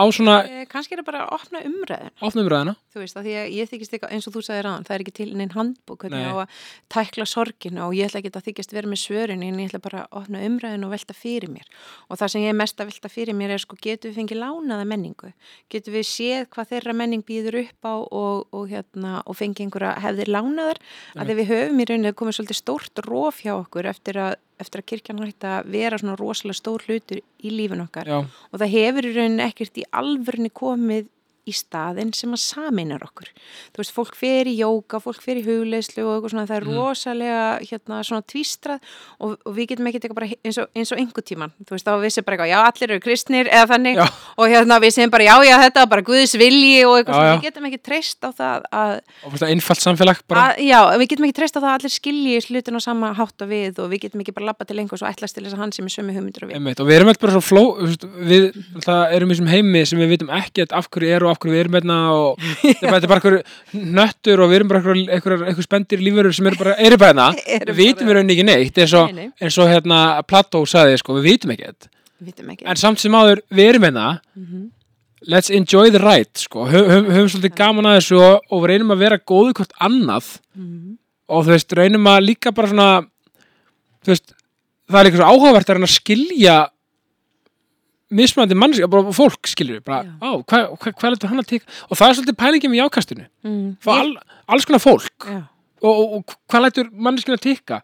á svona eh, kannski er það bara að opna umræðin ofnum ræðina? þú veist, því að ég þykist eitthvað eins og þú sagði ráðan, það er ekki til neinn handbók hvernig Nei. á að tækla sorginu og ég ætla ekki að þykist vera með svörin en ég ætla bara að opna umræðin og velta fyrir mér. Og það sem ég er mest að velta fyrir mér er sko, getur við fengið lánaða menningu? Getur við séð hvað þeirra menning býður upp á og, og, hérna, og fengið einhverja hefðir lánaðar? Að eftir að kirkjan hætti að vera svona rosalega stór hlutur í lífin okkar. Já, og það hefur í rauninni ekkert í alvörni komið í staðinn sem að saminar okkur. Þú veist, fólk fer í jóka, fólk fer í hugleyslu og eitthvað svona, það er Mm. rosalega hérna, svona tvístrað og, og við getum ekkert eitthvað bara eins og, eins og einhver tíman, þú veist, þá vissi bara eitthvað, já, allir eru kristnir eða þannig Já. og hérna við segjum bara, já, já, þetta bara Guðs vilji og eitthvað Já, svona, já. við getum ekki treyst á það að, og að einfalt samfélag bara, að, já, við getum ekki treyst á það að allir skilji slutin á sama hátt og við og við getum ekki bara labba til einhvers og ætlast til þess að hann sem er sömu hugmyndur og við. einmitt, og við erum alltaf bara svo fló, við erum sem við við erum hérna og þetta er bara einhver nöttur og við erum bara einhver spendir lífurur sem eru bara, eru bara hérna. Við vitum bara- rauninni ekki neitt eins og, eins og hérna Plató sagði sko, við vitum ekkert Við en samt sem áður, við erum hérna. Mhm. let's enjoy the ride sko. Hö- höfum, höfum svolítið gaman að þessu og, og við reynum að vera góðu hvort annað. Mhm. og þú veist, reynum að líka bara svona þú veist, það er líka svo áhugavert að reyna að skilja mismunandi mannski, bara fólk skilur við, bara, á, hvað hva, hva letur hann að teka og það er svolítið pælingum í ákastinu Mm. All, alls konar fólk. Og, og, og hvað lætur manneskinu að tikka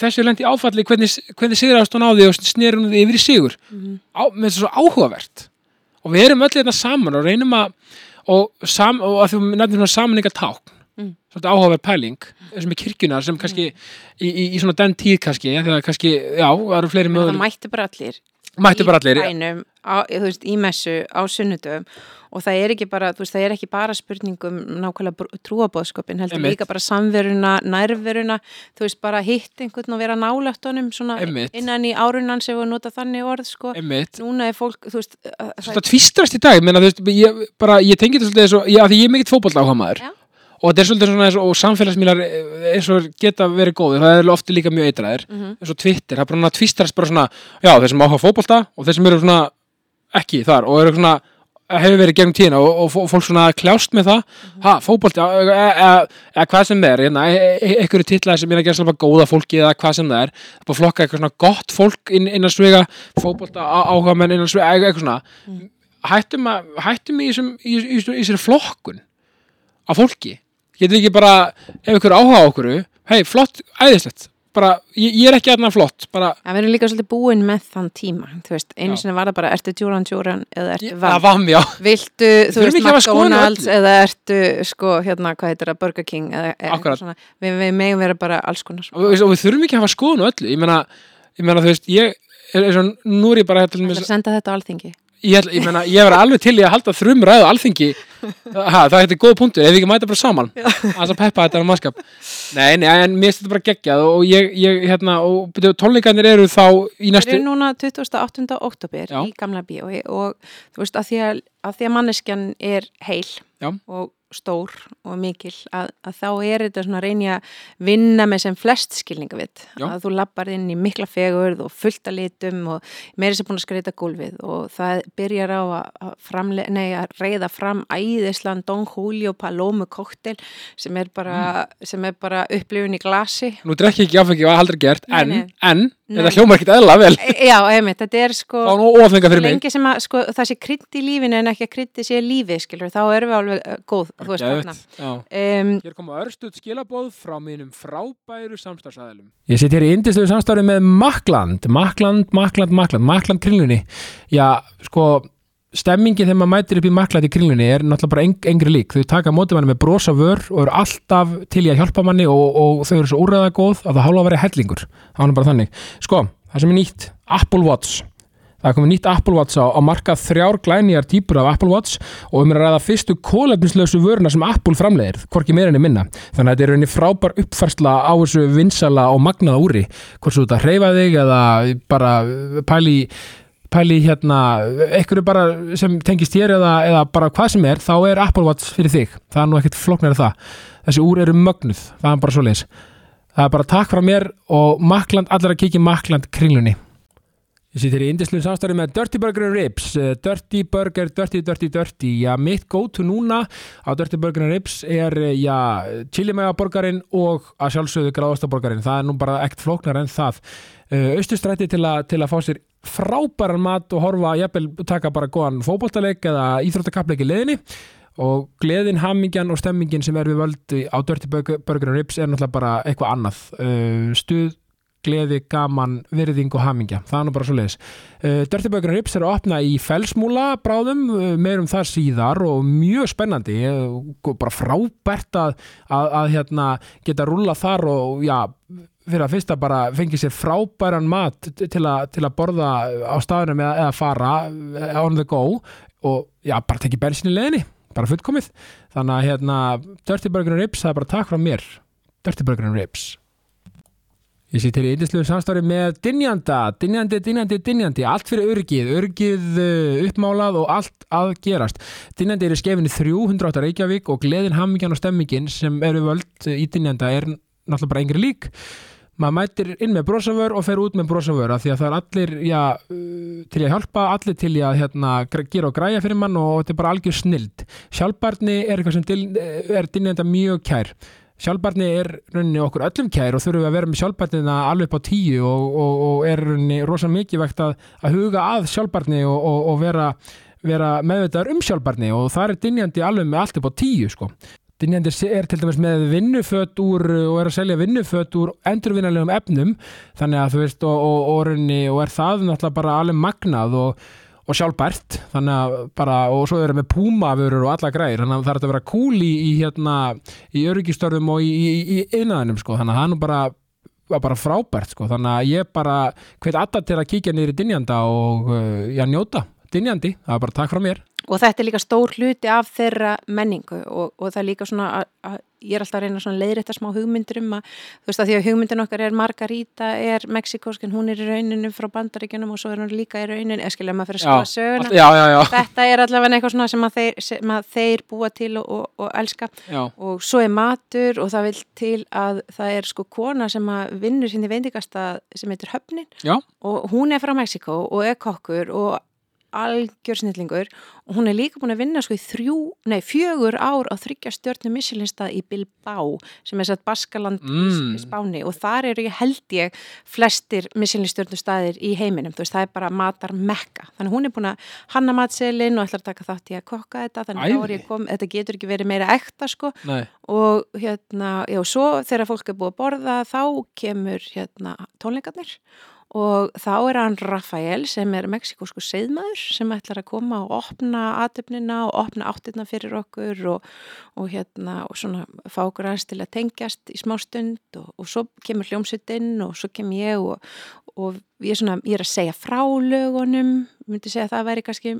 þessu lendi áfalli hvernig, hvernig sigrast hún á því og hún því yfir í sigur? Mhm. á, með þessu svo áhugavert. Og við erum öll hérna saman og reynum að og, sam, og að þú nefnir svona samanninga tákn Mm. svolítið áhugaverð pæling sem er kirkjuna sem kannski í, í, í svona den tíð kannski ja, kannski, já, það eru fleiri það möguleg mætti bara allir mættu bara allir bænum, á, veist, í messu á sunnudöfum og það er ekki bara, veist, er ekki bara spurningum nákvæmlega trúabóðskopin heldur Einmitt. líka bara samveruna, nærveruna þú veist, bara hitt einhvern og vera nálægt honum svona Einmitt. innan í árunan sem við nota þannig orð, sko einmitt núna er fólk, þú veist Þetta tvistrast í dag, þú veist, ég, bara, ég tengi þetta svolítið eins og, já, því ég er mikill fótboll áhuga maður Já. Og þetta er svolítið svona eins og, og samfélagsmiðlar eh, eins og geta verið góðir, það er ofti líka mjög eitræðir, Mhm. eins og Twitter, það er bara svona tvistrast bara svona, já, þeir sem áhuga fótbolta og þeir sem eru svona ekki þar og eru svona hefur verið gegnum tíðina og, og fó- fólk svona kljást með það, ha, fótbolti eða e, e, hvað sem er, hérna, e, e, einhverju titlaði sem er að gera svolítið góða fólki eða hvað sem það er, bara flokka eitthvað svona gott fólk inn, innan svega, fótbolta áhuga menn innan svega, eitthvað svona. Hættum, að, hættum í, sér flokkun á fólki getur við ekki bara, ef ykkur áhuga okkur hei, flott, æðislegt. Bara, ég, ég er ekki aðna flott bara, Það verður líka svolítið búin með þann tíma veist, einu sinni var það bara, ertu djúran djúran eða ertu vann Viltu, þú veist, McDonalds eða ertu, sko, hérna, hvað heitir það, Burger King eða eða svona, við, við megum vera bara alls konar. Og, við- og við þurfum ekki að hafa skoðun á öllu. Ég meina, ég meina þú veist, ég er, er svona, nú er ég bara er að senda þetta á alþingi ég, ég meina, ég verði alveg til í að halda þrum ræðu á alþingi ha, það heitir góð punktur, ef við ekki mæta bara saman að peppa þetta á mannskap nei, nei, en mér finnst þetta bara geggjað og ég, ég hérna, og tónleikarnir eru þá í næstu eru núna 28. oktober Já. í gamla bíói og þú veist, að því að, að, því að manneskjan er heil Já. og stór og mikil að, að þá er þetta svona að reynja að vinna með sem flest skilninga við Já. að þú lappar inn í mikla fegurð og fullta litum og meiri sem búin að skreita gólfið og það byrjar á að, framle, nei, að reyða fram æðislan Don Julio Palomo koktel sem er bara, er bara upplifun í glasi Nú drekki ekki áfengi og aldrei gert, Nei, en, nei. en Nei. þetta hljómar ekkert eðla vel E- Já, einmitt, þetta er sko Fá nú ofenga fyrir mig lengi sem að sko, það sé krydd í lífinu en ekki að krydd sé lífið, skilur, þá erum við alveg uh, góð, þú veist þarna. Um, Hér koma örstuð skilabóð frá mínum frábæru samstarfsæðilum. Ég sitt hér í indisluðu samstarfi með Makland, Makland, Makland, Makland, Makland kringlunni. Já, sko, stemmingin þegar maður mætir upp í Makland í kringlunni er náttúrulega bara eng, engri lík. Þau taka mótið manni með brosa vör og eru alltaf til í að hjálpa manni og, og þau eru svo úrræða góð að það hálfa að vera hellingur. Það var bara þannig. Sko, það sem er nýtt, Apple Watch. Það er komið nýtt Apple Watch á, á markað þrjár glænýjar típur af Apple Watch og um er að ræða fyrstu kólefnislausu vöruna sem Apple framleiðir, hvorki meira enn minna. Þannig að þetta er rauninni frábær uppfærsla á þessu vinsala og magnaða úri. Hvort svo þetta hreyfa þig eða bara pæli, pæli hérna, einhverju bara sem tengist þér eða, eða bara hvað sem er, þá er Apple Watch fyrir þig. Það er nú ekkert flóknar það. Þessi úr eru mögnuð, það er bara svo leis. Það er bara takk frá mér og Makland, allir að kikið Makland kringlunni. Ég sýttir í indislu samstarfi með Dirty Burger and Ribs Eh, Dirty Burger, Dirty, Dirty, Dirty Já, mitt go-to núna á Dirty Burger and Ribs er, eh, já, chilimæga borgarinn og að sjálfsögðu gráðastaborgarinn það er nú bara ekkert flóknar en það uh, Austustræti til, til að fá sér frábæran mat og horfa jafnvel taka bara góðan fótboltaleik eða íþróttakapleik í leðinni og gleðin, hammingjan og stemmingin sem er við völdu á Dirty Burger, and Ribs er náttúrulega bara eitthvað annað. Uh, stuð gleði, gaman, virðing og hamingja. Það er nú bara svo leiðis uh, Dirty Burger and Rips er að opna í felsmúla bráðum, uh, meirum þar síðar og mjög spennandi. Bara frábært að, að, að hérna, geta rúlla þar og já, fyrir að fyrsta bara fengi sér frábæran mat til, a, til að borða á staðunum eða, eða fara on the go. Og já, bara tekið bensin í leiðinni bara fullkomið. Þannig að hérna, Dirty Burger and Rips það er bara takk frá mér. Dirty Burger and Rips Ég sé til í yndislu samstári með Dynjanda, Dynjandi, Dynjandi, Dynjandi, allt fyrir örgið, örgið uh, uppmálað og allt að gerast. Dynjandi er í skefinu 308 Reykjavík og gleðin, hammingjan og stemmingin sem eru völd í Dynjanda er náttúrulega bara engri lík. Maður mætir inn með brosavör og fer út með brosavör því að það er allir já, uh, til að hjálpa, allir til að hérna, gera og græja fyrir mann og þetta er bara algjör snild. Sjálfbarni er eitthvað sem til, er Dynjanda mjög kær. Sjálfbarni er rauninni okkur öllum kær og þurfum að vera með sjálfbarnina alveg á tíu og, og, og er rauninni rosa mikið vegt að, að huga að sjálfbarni og, og vera, vera meðvitaður um sjálfbarni og það er dynjandi alveg með allt upp á tíu sko. Dynjandi er til dæmis með vinnuföt úr og er að selja vinnuföt úr endurvinnalegum efnum. Þannig að þú veist og, og, og, rauninni, og er það náttúrulega bara alveg magnað og sjálfbært. Þannig að bara, og svo eru með púmavörur og alla græðir, þannig að það er að vera cool í, í hérna, í öryggistörfum og í, innaðinum, sko, þannig að nú bara var bara frábært, sko, þannig að ég bara hveit alltaf til að kíkja í Dynjanda og uh, já, njóta Dynjandi, það er bara takk frá mér. Og þetta er líka stór hluti af þeirra menningu og, og það er líka svona að, að ég er alltaf að reyna svona leiðrétta smá hugmyndir um að þú veist að því að hugmyndin okkar er Margarita er mexikósk en hún er í rauninu frá bandaríkjunum og svo er hún líka í rauninu eða skilja maður fyrir að skoða söguna. Já, já, já, þetta er allavega eitthvað svona sem að þeir, sem að þeir búa til og, og, og elska. Og svo er matur og það vil til að það er sko kona sem að vinnur sinni veitingasta sem heitir Höfnin. Og hún er frá Mexiko og er kokkur og algjör snillingur. Og hún er líka búin að vinna sko í þrjú, nei fjögur ár á þryggja stjörnum Michelinstað í Bilbao sem er satt Baskaland Mm. í Spáni. Og þar eru ég held ég flestir Michelin stjörnustæðir í heiminum, þú veist það er bara matar mekka, þannig hún er búin að hanna matselin og ætlar að taka þátt í að kokka þetta. Þannig þá er ég kom, þetta getur ekki verið meira ekta sko. Nei. og hérna, já, svo þegar fólk er búið að borða þá kemur hérna tónleikarnir og þá er hann Rafael sem er mexikósku seiðmaður sem ætlar að koma og opna aðtöfnina og opna áttirna fyrir okkur og, og hérna og svona fá okkur aðeins til að tengjast í smá stund og, og svo kemur hljómsveitinn og svo kem ég og, og ég, svona, ég er að segja frá lögunum, myndi segja að það væri kannski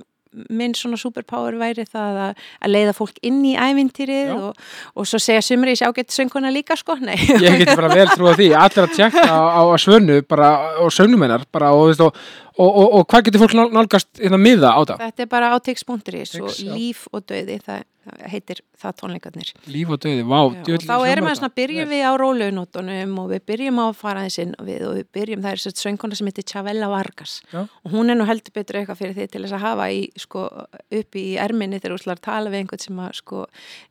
minn svona superpower væri það að, að leiða fólk inn í ævintýrið og, og svo segja sumri ég sé ágætt sönguna líka sko, nei. Ég get bara vel trúið því, allir að tjekka á, á svönu bara, og sögnum hennar bara, og, veist, og, og, og, og hvað getur fólk nál- nálgast hérna miða á það? Þetta er bara á tix.is og líf og döði, það það heitir það tónleikarnir. Líf og döði, vá, Já, og þá erum við svona, byrjum við á rólaunóttunum og við byrjum á að fara aðeins inn og við, og við byrjum, það er svona söngkona sem heitir Chavella Vargas Já. og hún er nú heldur betur eitthvað fyrir því til þess að hafa í, sko, upp í erminni þegar þú slar tala við einhvern sem að, sko,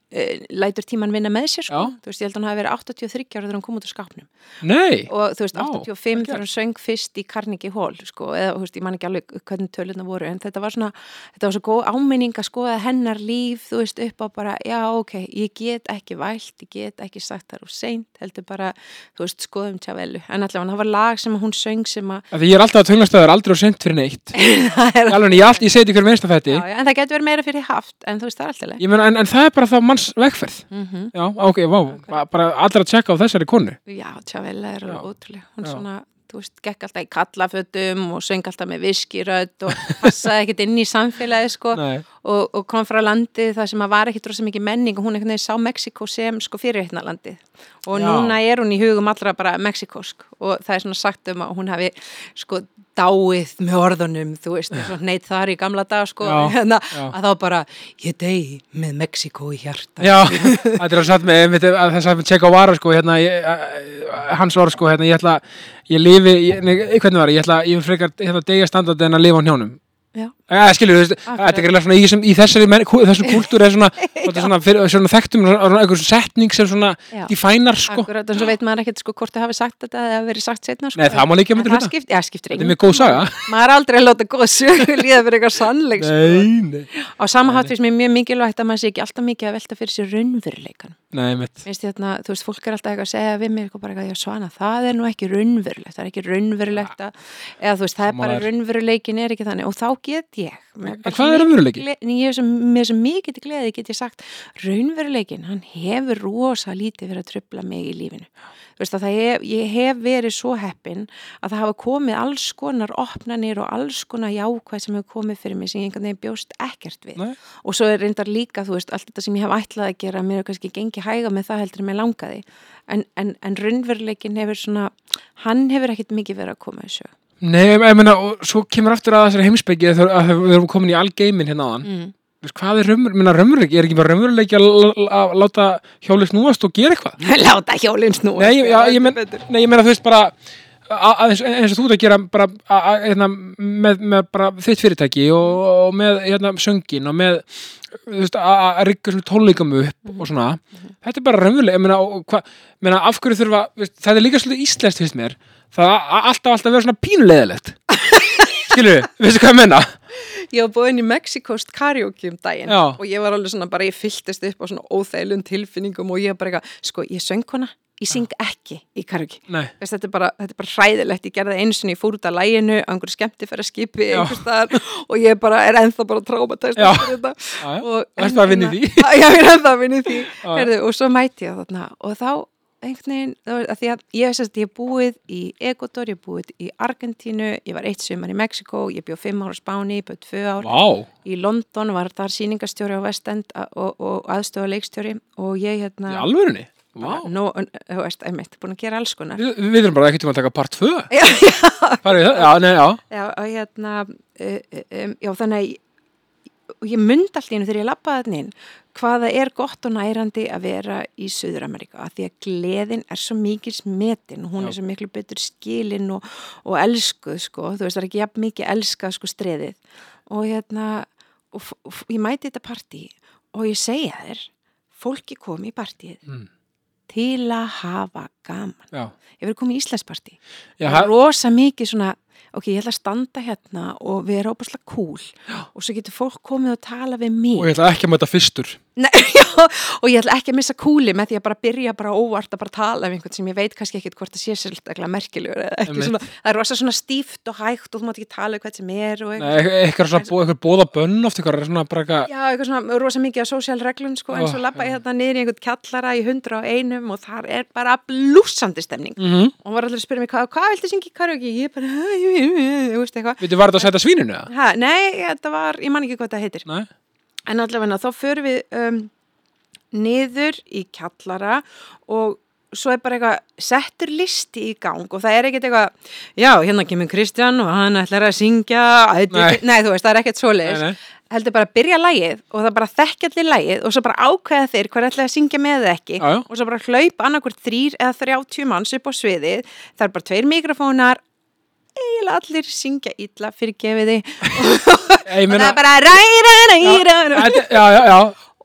lætur tíman vinna með sér, sko. Þú veist, ég held að hún hafi verið 83 ára þegar hún kom út úr skápnum. Nei, og þú veist, Vá, 85 vel þegar hún söng fyrst í Carnegie Hall sko, eða þú veist, ég man ekki alveg hvernig tölurna voru en þetta var svona, þetta var svo góð áminning að skoða hennar líf, þú veist, upp á bara já, ok, ég get ekki vælt ég get ekki sagt þar og seint heldur bara, þú veist, skoðum tjavellu en allavega, það var lag sem hún söng sem að af því ég er alltaf að tönglastöður aldrei og sent fyrir neitt. Alveg, ég, ég segi þetta í hverjum einsta fætti já, já, en það getur verið meira fyrir haft en þú veist, það er alltaf manns vegferð. Mm Já, ok, vá, ba- bara allir að tjekka á þessari konu. Já, Tjavella er ótrúlega hún Já. svona, þú veist, gekk alltaf í kallafötum og söng alltaf með viskirödd og passaði ekkert inn í samfélagi sko, Nei, og, og kom frá landi það sem að var ekkert rosa mikið menning og hún einhvern veginn sá Mexiko sem sko fyrirheitna landi og Já. núna er hún í hugum allra bara mexikosk og það er svona sagt um að hún hafi sko dáið með orðunum, þú veist, neitt þar í gamla dag sko, Já, hérna, já. að þá bara, ég degi með Mexiko í hjarta já, þetta er að satt með að þess að tjekka á vara sko, hérna, að- hans orð sko, hérna, ég ætla ég lifi, ég, nei, hvernig var það, ég ætla ég vil frekar, hérna, degja standard en að lifa á hnjónum Já. Ja, skilur, þú veist, þetta er greiðlega svona í, þessum, í þessari, menn, kú- þessum kúltúr er svona, svona, svona, fyrir, svona þekktum svona einhver setning sem svona Já. difænar sko, Akkurat, en svo veit maður ekkert sko hvort þið hafi sagt þetta eða verið sagt setna sko. Nei, það má líka það hluta. skipt, já, skiptir þetta er engum mjög góð saga. Maður er aldrei að láta góð sögu líða fyrir eitthvað sannleik sko. Nei, nei, á samahátt finnst mér mjög mikilvægt að maður sé ekki alltaf mikið að velta fyrir sér raunveruleikan nei, mitt finnst ég þarna, þú veist, fólk er alltaf eitthvað að segja við mig eitthvað bara eitthvað, já svana, það er nú ekki raunverulegt það er ekki raunverulegt að eða þú veist, það er bara raunveruleikin er ekki þannig. Og þá get ég. Með En hvað er raunveruleiki? ég er með svo mikið gleði get ég sagt, raunveruleikin hann hefur rosa lítið fyrir að trubla mig í lífinu. Hef, ég hef verið svo heppin að það hafa komið alls konar opnanir og alls konar jákvæð sem hefur komið fyrir mig sem ég einhvern veginn bjóst ekkert við. Nei. og svo er reyndar líka, þú veist, allt þetta sem ég hef ætlað að gera, mér hefur kannski gengið hæga með það heldur en mér langaði. En, en, en raunveruleikin hefur svona hann hefur ekkert mikið verið að koma þessu Nei, ég meina, og svo kemur aftur að þessari heimsbyggi að við erum komin í algeimin hérna áðan mm. Þú veist, hvað er raunver, minna, raunveruleiki? Er ekki bara raunveruleiki að láta hjóli snúast og gera eitthvað? Láta hjólinn snúa Nei, já, ég, men, nei, ég meina þú veist bara eins, og þú ert að gera bara að, hérna, með, með bara þitt fyrirtæki og, og með hérna, söngin og með veist, að, að rigga tónleikum upp og svona, þetta er bara raunverulega ég meina, af hverju þurfa veist, þetta er líka svolítið íslenskt finnst mér það að að alltaf alltaf vera svona pínulegilegt skilur við, veistu hvað ég menna Ég var búin í Mexikost karaoke um daginn Já. og ég var alveg svona bara, ég fylltist upp á svona óþægilegum tilfinningum og ég var bara eitthvað, sko, ég söng hana, ég syng ekki í karaoke. Nei, Veist, þetta, er bara, þetta er bara hræðilegt, ég gerði einu sinni, ég fór út af læginu á einhverju skemmtifæra skipi einhvers staðar og ég bara er ennþá bara trámatæst fyrir þetta. Og, og ertu að vinna í því? Já, ég er ennþá að vinna í því. Herðu, og svo mæti ég þarna og þá einhvern veginn, að því að ég veist að ég búið í Ecuador, ég búið í Argentínu, ég var eitt sumar í Mexiko, ég bjóð fimm ár á Spáni, ég bjóð tvö ár Vá, í London, var þar sýningastjóri á Vestend og, og aðstofa leikstjóri og ég í hérna alvörunni? Vá, Nó, þú veist, einmitt, búin að gera alls konar. Við, við erum bara ekkert um að taka part 2 Já, já, Farið það? Já, nei, já. Já, og hérna um, já, þannig að ég, og ég myndi allt í einu þegar ég lappaði inn hvaða er gott og nærandi að vera í Suður-Amerika, að því að gleðin er svo mikið smetin, hún Já. er svo miklu betur skilin og, og elskuð sko, þú veist, það er ekki jafn mikið elskað sko streðið. Og hérna og, og ég mæti þetta partí og ég segja þér fólki kom í partíið Mm. til að hafa gaman. Já, ég verið komið í Íslandspartí já það er rosa mikið svona ok, ég ætla að standa hérna og við erum óbúslega cool og svo getur fólk komið og tala við mig. Og ég ætla ekki að mæta fyrstur Nei, já, og ég ætla ekki að missa kúli með því að bara byrja bara óvart að bara tala um einhvern sem ég veit kannski ekkit hvort það sé sérlega merkilegur eða ekki. Svona, það er rosa svona stíft og hægt og þú mátt ekki tala um hvað sem er og Nei, eitthvað, eitthvað svona bóða, eitthvað bóða bönn oft eitthvað svona bara eitthvað já, eitthvað svona rosa mikið af sósíal reglum sko, en svo labba ég þetta niður í einhvern kjallara í hundra og einum og þar er bara blúsandi stemning. Mm -hmm. og var allir að spyrja mig, hvað, hvað viltu syngja í karaoke? Ég bara, þú veist eitthvað. Veitu, var þetta að setja svíninu? Ha, nei, þetta var, ég man ekki hvað það heitir. Nei, en allavega þá förum við um, niður í kjallara og svo er bara eitthvað settur listi í gang og það er ekkert eitthvað já, hérna kemur Kristján og hann ætlar að syngja nei, nei þú veist, það er ekkert svoleiðis. Heldur bara að byrja lægið og það bara þekkja allir lægið og svo bara ákveða þeir hvað ætlaði að syngja með eða ekki Já, já. og svo bara hlaup annarkvort þrýr eða þrjátjú manns upp á sviðið. Það er bara tveir mikrofónar eiginlega allir syngja illa fyrir gefiði og það meina, er bara ræra, ræra, ræra já, já, já,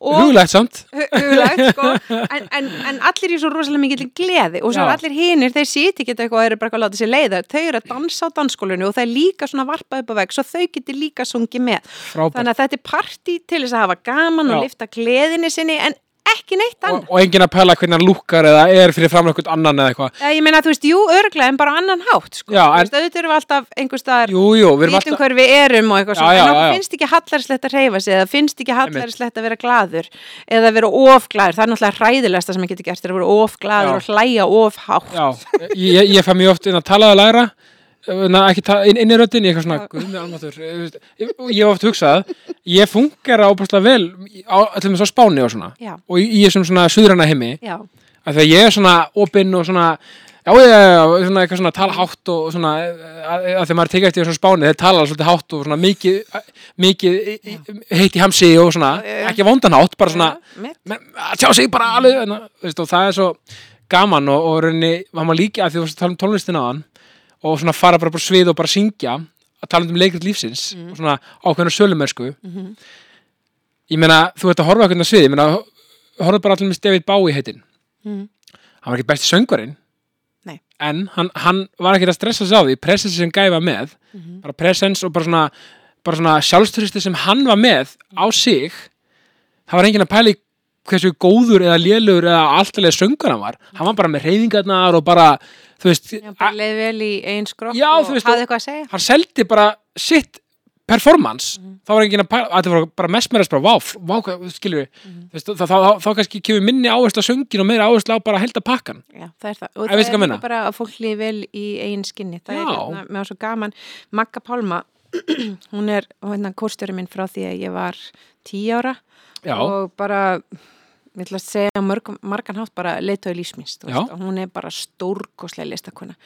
huglægt samt. Huglægt sko. En, en, en allir í svo rosalega mikið gleði og svo er allir hinir, þeir sýti ekki eitthvað og eru bara að láta sér leiða, þau eru að dansa á dansskólinu og það er líka svona varpað upp á veg svo þau getur líka sungið með. Frábært. Þannig að þetta er partí til þess að hafa gaman Já. og lifta gleðinni sinni en ekki neitt og, annað og enginn að pæla hvernig hann lúkkar eða er fyrir eitthvað annan eða eitthvað Já, ég meina, þú veist, jú, örglega en bara annan hátt, sko. Já, Þú en- veist, auðvitað erum við alltaf einhver staðar, Jú, jú, við erum vitum alltaf hver við erum og eitthvað Já, já, en já. finnst ekki hallarslegt að reyfa sig eða finnst ekki hallarslegt að vera gladur eða vera ofgladur, það er náttúrulega hræðilegsta sem ég geti gert, er að vera ofgladur og hlæja ofhátt. Já, ég, ég fæ mjög oft inn að tala að læra na, ekki inn, inn í röddin, ég eitthvað svona almatur, ég, ég, ég hef oft hugsað ég fungera óbúslega vel á, allir með svo spáni og svona Já, og í þessum svona suðræna heimi. Af því að ég er svona opinn og svona já, já, já, svona eitthvað svona tala hátt og svona, að, að því maður tekið eftir þessum spáni, þeir tala svolítið hátt og svona mikið, mikið heitt í hamsi og svona, ekki vondan hátt, bara svona að tjá sig bara alveg og það er svo gaman og, og rauninni, var maður líka að því þú varst að tala um tónlistina á hann og svona fara bara på svið og bara syngja að tala um leikrit lífsins og svona ákveðna sölumersku Mhm. ég meina, þú ert að horfa okkur á svið, ég meina, horfa bara allir með David Bowie heitin Mhm. hann var ekki besti söngvarinn Nei. en hann, hann var ekki að stressa sig á því presence sem gæfa með Mhm. bara presence og bara svona, bara svona sjálfsturisti sem hann var með á sig það var enginn að pæli hversu góður eða lélugur eða alltalega söngur hann var hann var bara með reyðingarnar og bara þú veist, leið vel í einn Já, og veist, hafði eitthvað að segja. hann seldi bara sitt performance Mhm. þá var enginn að pæla, það var bara mestmerast bara, vá, f- vá, hvað, skilur Mhm. við þá, þá, þá, þá kannski kemur minni áherslu á söngin og meira áherslu á bara að helda pakkan Já, það er það. Og það hvað er bara að fólk líði vel í eigin skinni. Það er Já. hérna, með svo gaman. Magga Pálma, hún er hérna kórstjóri minn frá því að ég var tíu ára já, og bara, ég ætla að segja mörg, margan hátt bara veist, og Hún er bara stórkoslega listakona.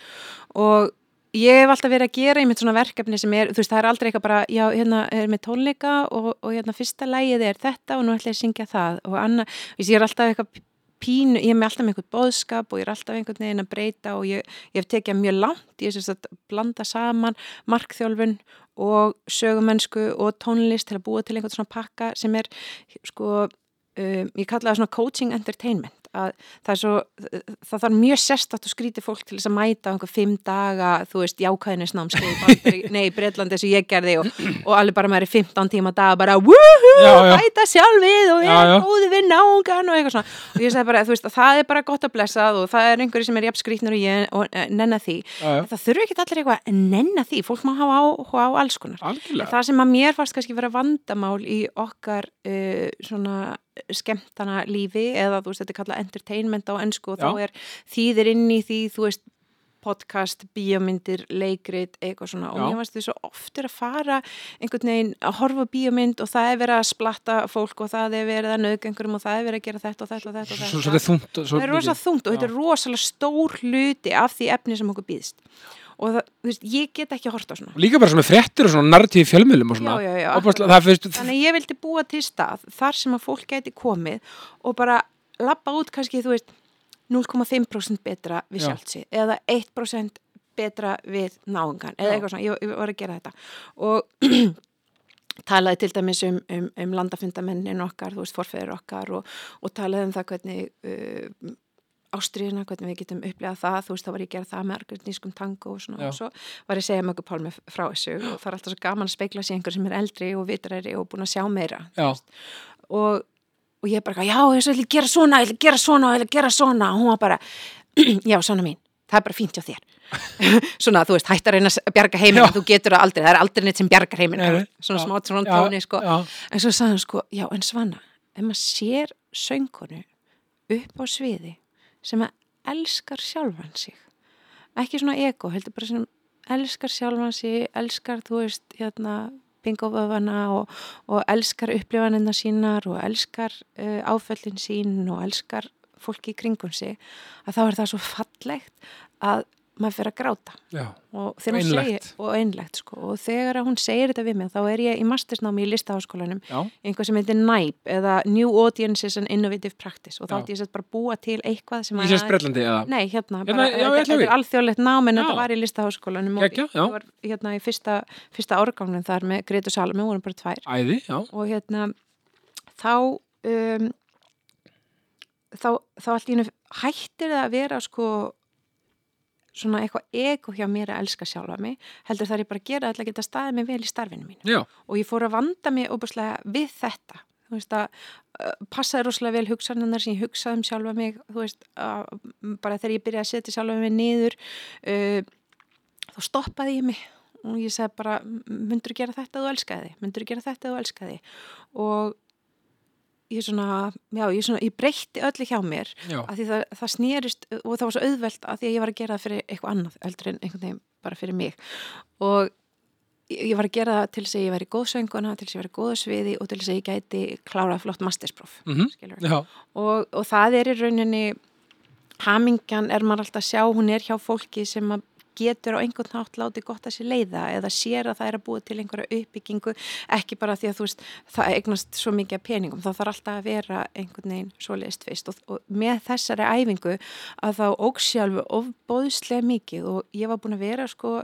Og ég hef alltaf verið að gera einmitt svona verkefni sem er, þú veist, það er aldrei eitthvað bara, já, hérna er með tónleika og, og hérna fyrsta lægið er þetta og nú ætla ég að syngja það og annað, ég er alltaf eitthvað pínu, ég er með alltaf með einhvern bóðskap og ég er alltaf einhvern veginn að breyta og ég, ég hef tekið mjög langt, ég er að blanda saman markþjálfun og sögumennsku og tónlist til að búa til einhvern svona pakka sem er sko, um, ég kalla það svona coaching entertainment að það er svo, það þarf mjög sérstatt og skríti fólk til þess að mæta á einhver fimm daga, þú veist, jákvæðinisnámskeið nei, Breitlandi og ég gerði og, og alveg bara maður er 15 tíma dag bara wúhú, bæta sjálfið og Já, er já. góði við náungan og eitthvað svona. Og ég sagði bara, þú veist, að það er bara gott að blessað og það er einhverju sem er jafn skrítnur og ég og eh, nenna því, já, já, það þurfi ekki allir eitthvað að nenna því, fólk má hafa áhuga á alls konar. Það sem að mér fannst kannski vera vandamál í okkar uh, svona skemmtana lífi eða þú veist þetta er kallað entertainment á ennsku og Já. þá er þýðir inn í því þú veist podcast, bíómyndir, leikrit eitthvað svona og Já. mér fannst því svo oft er að fara einhvern veginn að horfa bíómynd og það er verið að splatta fólk og það er verið að nauðgengurum og það er verið að gera þetta og þetta og þetta og þetta. svo, svo þetta er þungt og svo Það er rosa mikið. þungt og þetta er rosalega stór hluti af því efni sem okkur býðst og það, þú veist, ég get ekki að horta svona. Og líka bara svona fréttir og svona narratífi fjölmjölum og svona. Já, já, já, Óbúslega, það fyrst, Þannig ég vildi búa til stað þar sem að fólk gæti komið og bara lappa út kannski, þú veist, 0,5% betra við Já. sjálfsi eða 1% betra við náungan eða eitthvað svona, ég, ég var að gera þetta. Og talaði til dæmis um, um, um landafundamennin okkar, þú veist, forfeður okkar og, og talaði um það hvernig uh, ástriðina, hvernig við getum upplegað það, þú veist, þá var ég að gera það með argurnískum tango og svona Já. og svo var ég að segja möggu pálmi frá þessu og það er alltaf svo gaman að speikla sig einhver sem er eldri og vitræri og búin að sjá meira og, og ég bara, já, ég ætla að gera svona, ég ætla að gera svona, ég ætla að gera svona og hún var bara, já, svona mín það er bara fínt hjá þér. Svona, þú veist, hættar að reyna að bjarga heiminn þú getur það aldrei, það er aldrei neitt sem bjargar heiminn svona smátt svona tóni, sko. Já, en svo sagði hann, sko, já, en Svanna ef maður sér söngunu upp á sviði sem elskar sjálfan sig. Ekki svona ego, heldur bara sem elskar sjálfan sig, elskar þú veist, hérna bingoföfana og, og elskar upplifanina sínar og elskar uh, áföllin sín og elskar fólki í kringum sig að þá er það svo fallegt að maður fyrir að gráta. Já, og hún Einlægt. segir, og einlegt sko, og þegar hún segir þetta við mig þá er ég í mastersnámi í listaháskólanum einhvað sem heitir NIPE eða New Audiences and Innovative Practice. Og þá ætti ég sett bara búa til eitthvað sem að- Nei, hérna, Hérna, bara, já, þetta, þetta er alþjóðlegt nám en þetta var í listaháskólanum og ég var hérna í fyrsta, fyrsta árgangnum þar með Gretu Salome, vorum bara tvær. Æði, og hérna þá um, þá, þá allt í hennu hættir það að vera sko svona eitthvað ego hjá mér að elska sjálfa mig heldur þar ég bara að gera alltaf að geta staðið mig vel í starfinu mínu. Já, og ég fór að vanda mig óbúslega við þetta. Þú veist að uh, passaði rosalega vel hugsanarnar sem ég hugsaði um sjálfa mig þú veist að bara þegar ég byrjaði að setja sjálfa mig niður uh, þá stoppaði ég mig. Og ég sagði bara myndur gera þetta ef þú elskaði myndur gera þetta ef þú elskaði og ég svona, já, ég svona, ég breytti öllu hjá mér að því það, það snýrist og það var svo auðvelt að því að ég var að gera það fyrir eitthvað annað heldur en einhvern veginn bara fyrir mig. Og ég var að gera það til þess að ég væri góð sönguna, til þess að ég væri góð á sviði og til þess að ég gæti klárað flott masterspróf mhm, skilur. já, og, og það er í rauninni hamingjan er maður alltaf að sjá hún er hjá fólki sem að getur á einhvern nátt láti gott að sér leiða eða sér að það er að búa til einhverja uppbyggingu ekki bara því að þú veist það eignast svo mikið peningum þá þarf alltaf að vera einhvern veginn svoleiðist fyrst. Og, og með þessari æfingu að þá óksjálfu ofbóðslega mikið og ég var búin að vera sko,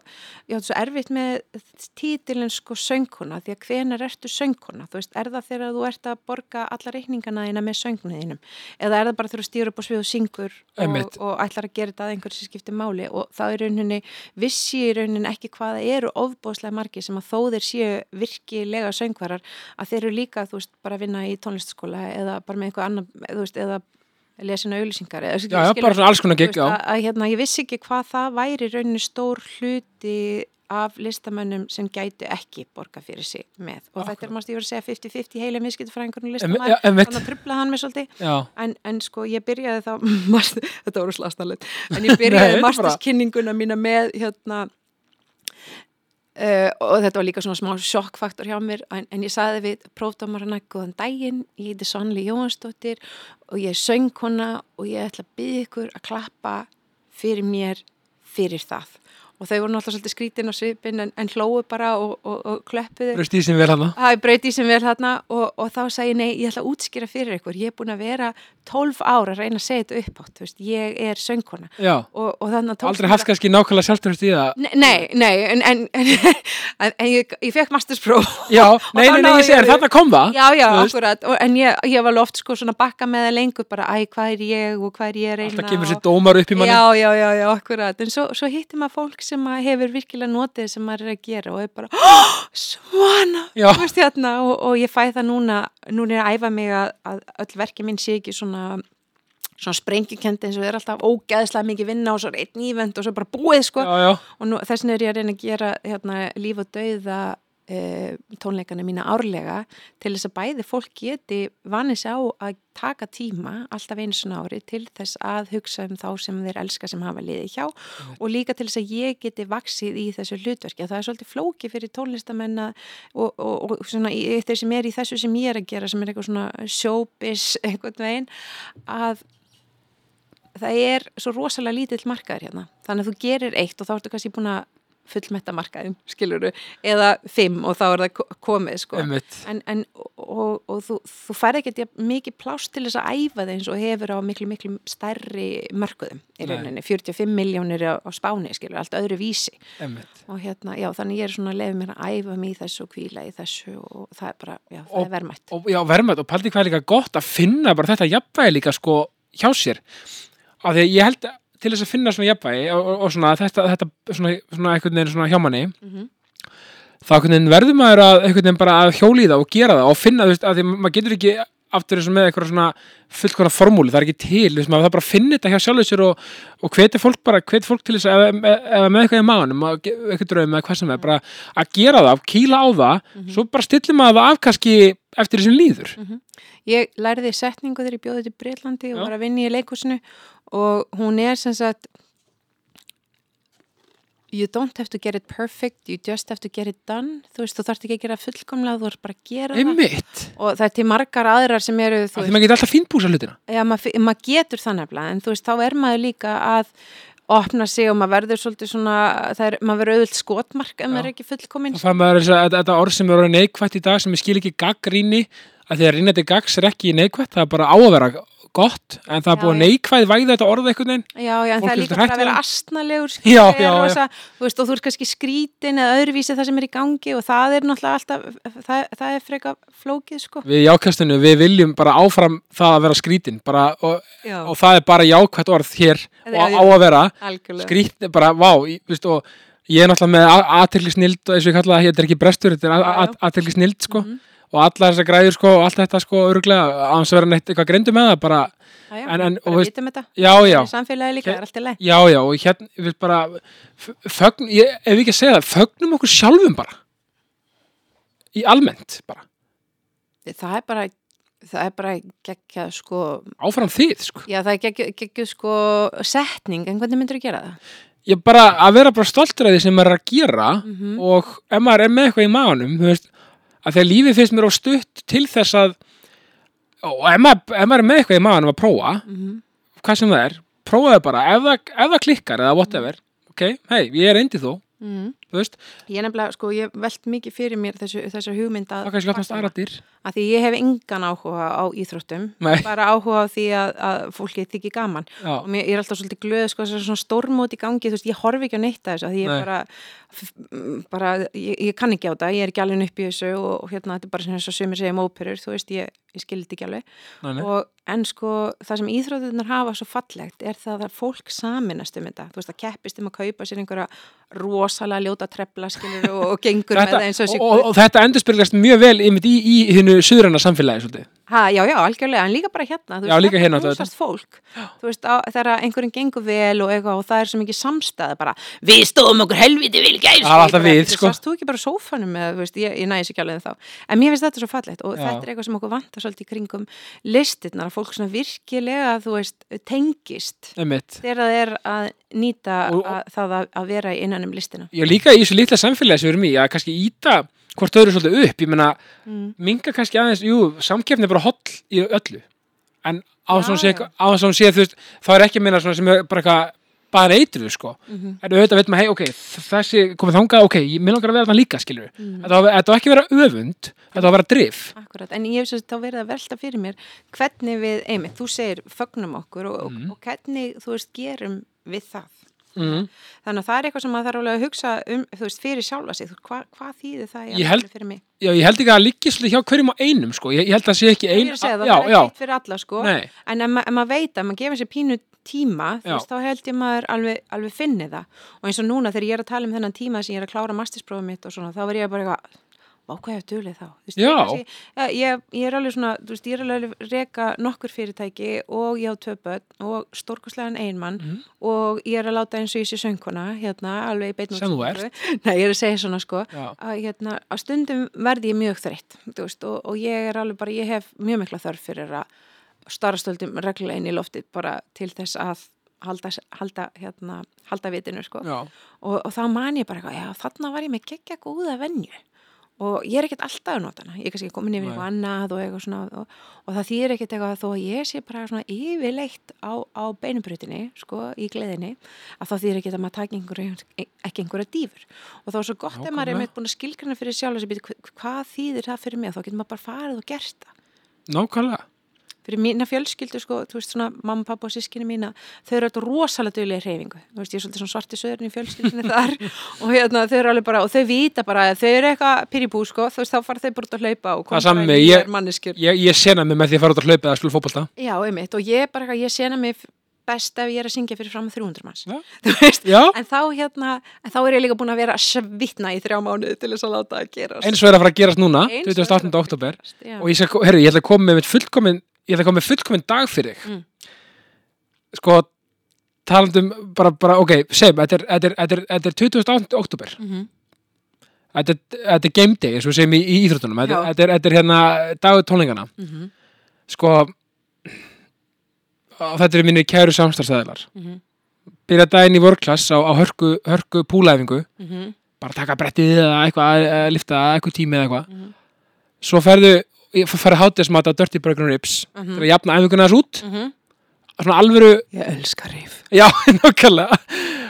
ég átti svo erfitt með títilinn sko söngkona því að hvenar ertu söngkona, þú veist, er það þegar þú ert að borga alla reikningana þína með söngniðinum eða er það bara þegar þú stýr upp á svið og syngur og, og ætlar að gera þetta að einhverju sem skiptir máli? Og þá er rauninni vissi í rauninni ekki hvað það eru ofbóðslega margir sem að þó þeir séu virkilega söngvarar að þeir eru líka, þú veist, bara að vinna í tónlistaskóla eða bara með einhver annar, þú veist, eða lesina auðlýsingar eða já, já, gig, veist, já, að, að hérna, ég vissi ekki hvað það væri í rauninni stór hluti af listamönnum sem gætu ekki borga fyrir sig með. Og þetta er mást ég verið að segja 50-50 heila miskitfræðingur og listamann, þannig að trubla hann með svolítið. En, en sko ég byrjaði þá þetta voru slastanlega en ég byrjaði masterskinninguna mína með hérna uh, og þetta var líka svona smá sjokkfaktor hjá mér. En, en ég saði við prófdómarana góðan daginn, ég heiti Sannli Jóhansdóttir og ég er söngkona og ég ætla að byggja ykkur að klappa fyrir mér fyrir það og þau voru náttúrulega svolítið skrítin á svipin en, en hlóu bara og, og, og klöppuðu. Bröst í sem vel hana breyti sem verð þarna og, og þá sagði ég nei, ég ætla að útskýra fyrir ykkur. Ég er búin að vera 12 ára að reyna að segja þetta upp átt, veist, ég er söngkona. Og, og þannig að tókst aldrei haft kannski nákvæmlega sjálfstörst í það? Nei, nei, nei, en, en, en, ég, ég fekk masterspróf. já, Og nei, nei, nei, ég segir, þarna kom það? Já, já, akkurat, og, en ég, ég var loft sko svona bakka með það lengur bara, æ, hvað er ég og hvað er ég að reyna alltaf kemur og- sér dómar upp í manni. Já, já, já, já, akkurat, en svo, svo hittir maður fólk sem hefur virkilega notið sem maður er að gera og er bara, oh, svona, þú veist hérna. Og, og ég fæ það núna, núna er að æfa mig að, að öll verki minn sé ekki svona svona sprengjukendi eins og er alltaf ógeðslega mikið vinna og svo er einn ívend og svo bara búið sko. Já, já, og nú, þess vegna er ég að reyna að gera hérna, líf og dauða e, tónleikana mína árlega til þess að bæði fólk geti vanið sig á að taka tíma alltaf einu svona ári til þess að hugsa um þá sem þeir elska sem hafa liðið hjá og líka til þess að ég geti vaksið í þessu hlutverki. Það er svolítið flóki fyrir tónlistamenn og, og, og svona í þeir sem er í þessu sem ég er að gera sem er eitthvað svona showbiz einhvern veginn að það er svo rosalega lítill markaður hérna. Þannig að þú gerir eitt og þá ertu kannski búin að fullmetta markaðin, skiluru eða fimm og þá er það ko- komið sko. en, en og, og þú, þú færði ekki mikið pláss til þess að æfa það eins og hefur á miklu miklu stærri mörkuðum í Nei. rauninni, 45 miljónir á, á spáni skilur, allt öðru vísi. Einmitt. Og hérna, já, þannig ég er svona að lefa mér að æfa mig í þessu og kvíla í þessu og það er bara, já, það Og- er verðmætt. og já, verðmætt. Og paldi hvað er líka gott að finna bara þetta jafnvægi líka sko hjá sér? Af því ég held að til þess að finna svona jafnvægi og, og, og svona þetta, þetta svona, svona einhvern veginn svona hjá manni Mhm. þá einhvern veginn verður maður að einhvern veginn bara að hjóli það og gera það og finna þú veist að því að maður getur ekki aftur eins og með eitthvað svona fullkona formúli, það er ekki til, veist, maður það bara að finna þetta hjá sjálfur sér og, og hveti fólk bara, hveti fólk til þess að ef með eitthvað í maðunum, eitthvað draum eða hvað sem er, bara að gera það, kýla á það svo bara stillir maður það af kannski eftir þessum líður. Ég lærði setningu þegar ég bjóði til Breitlandi og Já. var að vinna í leikúsinu og hún er sem sagt you don't have to get it perfect, you just have to get it done. Þú veist, þú þarft ekki að gera fullkomlega þú þarf bara að gera það. Einmitt. Og það er til margar aðrar sem eru þú Af því maður getur alltaf fínbúsa hlutina. Já, maður mað getur það nefnilega en þú veist, þá er maður líka að opna sig og maður verður svolítið svona það er, maður verður auðvöld skotmark ef maður er ekki fullkomin þá fær maður þess að þetta orð sem er orðið neikvætt í dag sem ég skil ekki gaggríni að því að rínandi gaggs er ekki neikvætt það er bara á að vera gott en það er Já, já. neikvæð væða þetta orð einhvern veginn Já, já, en Fólk það er er líka bara að vera það. astnalegur Já, skilur, já, er já. rosa, þú veist, og þú ert kannski skrítin eða öðruvísi það sem er í gangi og það er náttúrulega alltaf það, það er freka flókið sko við jákastinu, við viljum bara áfram það að vera skrítin bara, og, Já, og það er bara jákvætt orð hér Já, og já. á að vera algjörlega skrítin, bara, vá, í- veist, og ég er náttúrulega með aðtekli snild og eins og ég kalla það, þetta er ekki brestur þetta Já, já. er aðtekli snild sko Mhm. Og alla þessar græður sko og allt þetta sko öruglega, að vera neitt eitthvað greindu með það bara, Já, já, En- en- og bara veist- vitum þetta. Já, já. í samfélagi líka, það er alltaf leið Já, já, og hérna, við bara f- fögn, ég, ef ekki að segja það fögnum okkur sjálfum bara. Í almennt bara. Það er bara það er bara geggjað sko. Áfram þið, sko. Já, það er geggjuð, geggjuð sko setning, en hvernig myndir þú gera það? ég bara að vera bara stoltur af því sem maður er að gera Mm og ef maður er með eitthvað í maðunum þú veist, að að lífið finnst mér á stutt til þess að og ef maður, ef maður er með eitthvað í maðunum að prófa -hmm. hvað sem það er, prófaðu bara ef það, ef það klikkar eða whatever ok, hei, ég er reyndi þú Mm þú veist, Ég nefnilega, sko, ég velt mikið fyrir mér þessu, þessu hugmynd að það kannski gáttast aðra dyr. Að því ég hef engan áhuga á íþróttum Nei. bara áhuga á því að, að fólki þykir gaman. Já, og mér, ég er alltaf svolítið glöð sko, þessar svona stórmót í gangi, þú veist, ég horfi ekki á neitt að þessu, því ég Nei. bara, bara ég, ég kann ekki á það, ég er ekki alveg upp í þessu og, og hérna, þetta er bara svona og sumir segja móperur, þú veist, ég, ég skildi ekki alveg. Og en sko, það sem íþróttunar hafa svo fallegt er það að fólk saminast um þetta, þú veist, að keppist um að kaupa sér einhverja rosalega ljóta trefla, skilur, og, og gengur með þetta, það eins og og, þessi og, og þetta endurspyrlast mjög vel einmitt í, í hinnu suðræna samfélagi svolítið. Ha, já, já, algjörlega, en líka bara hérna þú Já, líka hérna, auðvitað. knúsast fólk þú veist, á, þegar einhverjum gengur vel og, eitthvað, og það er svo mikið samstæði bara við stóðum okkur helviti vel gæs Það er alltaf við, sko. Þú ekki bara sófanum með, þú veist, ég, ég næði sér ekki alveg en þá en mér finnst þetta svo fallegt og Já. þetta er eitthvað sem okkur vantar svolítið í kringum listirnar, að fólk svona virkilega þú veist, tengist þegar það er að nýta Og- að, það að, að vera innan um listina. Já, líka í þessu litla samfélagi sem við erum í að kannski íta hvort öðru svolítið upp ég meina, mm. minga kannski aðeins jú, samkeppni er bara holl í öllu. En á þess að að sé þú veist, þá er ekki minna svona sem er bara eitthvað bara eitruð sko, Mm en auðvitað veit maður hei, ok, þessi komið þangað, ok, ég vil langar að vera þarna líka skilur, Mm. þetta þetta á ekki vera öfund þetta að vera drif. Akkurat, en ég hef svo þá verið að velta fyrir mér hvernig við, einmitt, þú segir fögnum okkur og, og, og hvernig þú veist gerum við það. Mm. þannig að það er eitthvað sem maður þarf alveg að hugsa um, þú veist, fyrir sjálfa sig, hva, hvað þýðir það Ég held- fyrir mig? Já, ég held ekki að það liggi svolítið hjá hverjum á einum sko, ég, ég held að það sé ekki Ein, ein ég er að segja það, já, það er já, ekki eitt fyrir alla sko. Nei, en ef, ma ef maður veit að maður gefur sér pínu tíma, þú veist, þá held ég maður alveg, alveg finni það. Og eins og núna þegar ég er að tala um þennan tíma sem ég er að klára mastersprófið mitt og svona, þá er ég bara eitthvað Hvað hefur dulið þá? Veist, Já. Ég, ja, ég, ég er alveg svona, þú veist, ég er alveg að reka nokkur fyrirtæki og ég á börn og stórkostlegan einmann Mhm. og ég er að láta eins og ég sé söngkona, hérna, alveg í beinum Sem þú útsendingu. Nei, ég er að segja svona, sko, að hérna, á stundum verði ég mjög þreytt, veist, og, og ég er alveg bara, ég hef mjög mikla þörf fyrir að starastöldum reglulega inn í loftið bara til þess að halda, halda, hérna, halda vitinu, sko og, og þá man ég bara já þarna var ég með geggja góða venju og ég er ekkert alltaf að nota hana, ég er kannski komin yfir eitthvað annað og eitthvað svona og, og það þýr ekkert eitthvað þó að ég sé bara svona yfirleitt á, á beinubrutinni sko, í gleðinni að þá þýr ekkert að maður taki einhverju, ekki einhverja dýfur. Og þá er svo gott ef maður er meitt búin að skilgrana fyrir sjálf og hvað þýðir það fyrir mig? Þá getur maður bara farið og gert það. Nákvæmlega fyrir mína fjölskyldu sko, þú veist svona mamma, pappa og sískinni mína, þau eru alltaf rosalega duglega í hreyfingu, þú veist ég er svolítið svona svarti söðurinn í fjölskyldinni þar. Og hérna þau eru alveg bara, og þau vita bara að þau eru eitthvað pyribú sko, þú veist þá fara þau bara út að hlaupa og Það er sama með mig, ég- ég, ég sena mig með því að fara út að hlaupa eða spila fótbolta. Já, einmitt, og ég bara, ég sena mig best ef ég er að syngja fyrir fram 300 manns, já, en þá hérna, en þá er ég líka búin að vera að svitna í þrjá mánuði til þess að láta það gerast. Eins og er að fara að gerast núna Eins og er að 28. fara að oktober og ég, skal, herri, ég ætla að koma með fullkomin ég ætla að koma með fullkomin dag fyrir þig Mm. sko talandum bara, bara ok, segjum, þetta er, þetta er, þetta er, þetta er 28. oktober þetta er, þetta er game day, eins og segjum í, í íþróttunum þetta, er, er hérna dagur tónleikana Mhm. sko og þetta eru mínir kæru samstarfstæðilar Mhm. byrja daginn í workclass á, á hörku, hörku púlæfingu Mhm. bara taka brettið eða eitthvað að lifta eitthvað tími eða eitthvað Mhm. svo ferðu, ferðu hátismat á Dirty Burger and Ribs Mhm. til að jafna æfinguna þess út Mhm. svona alvöru, Ég elska rif. já, nokkarlega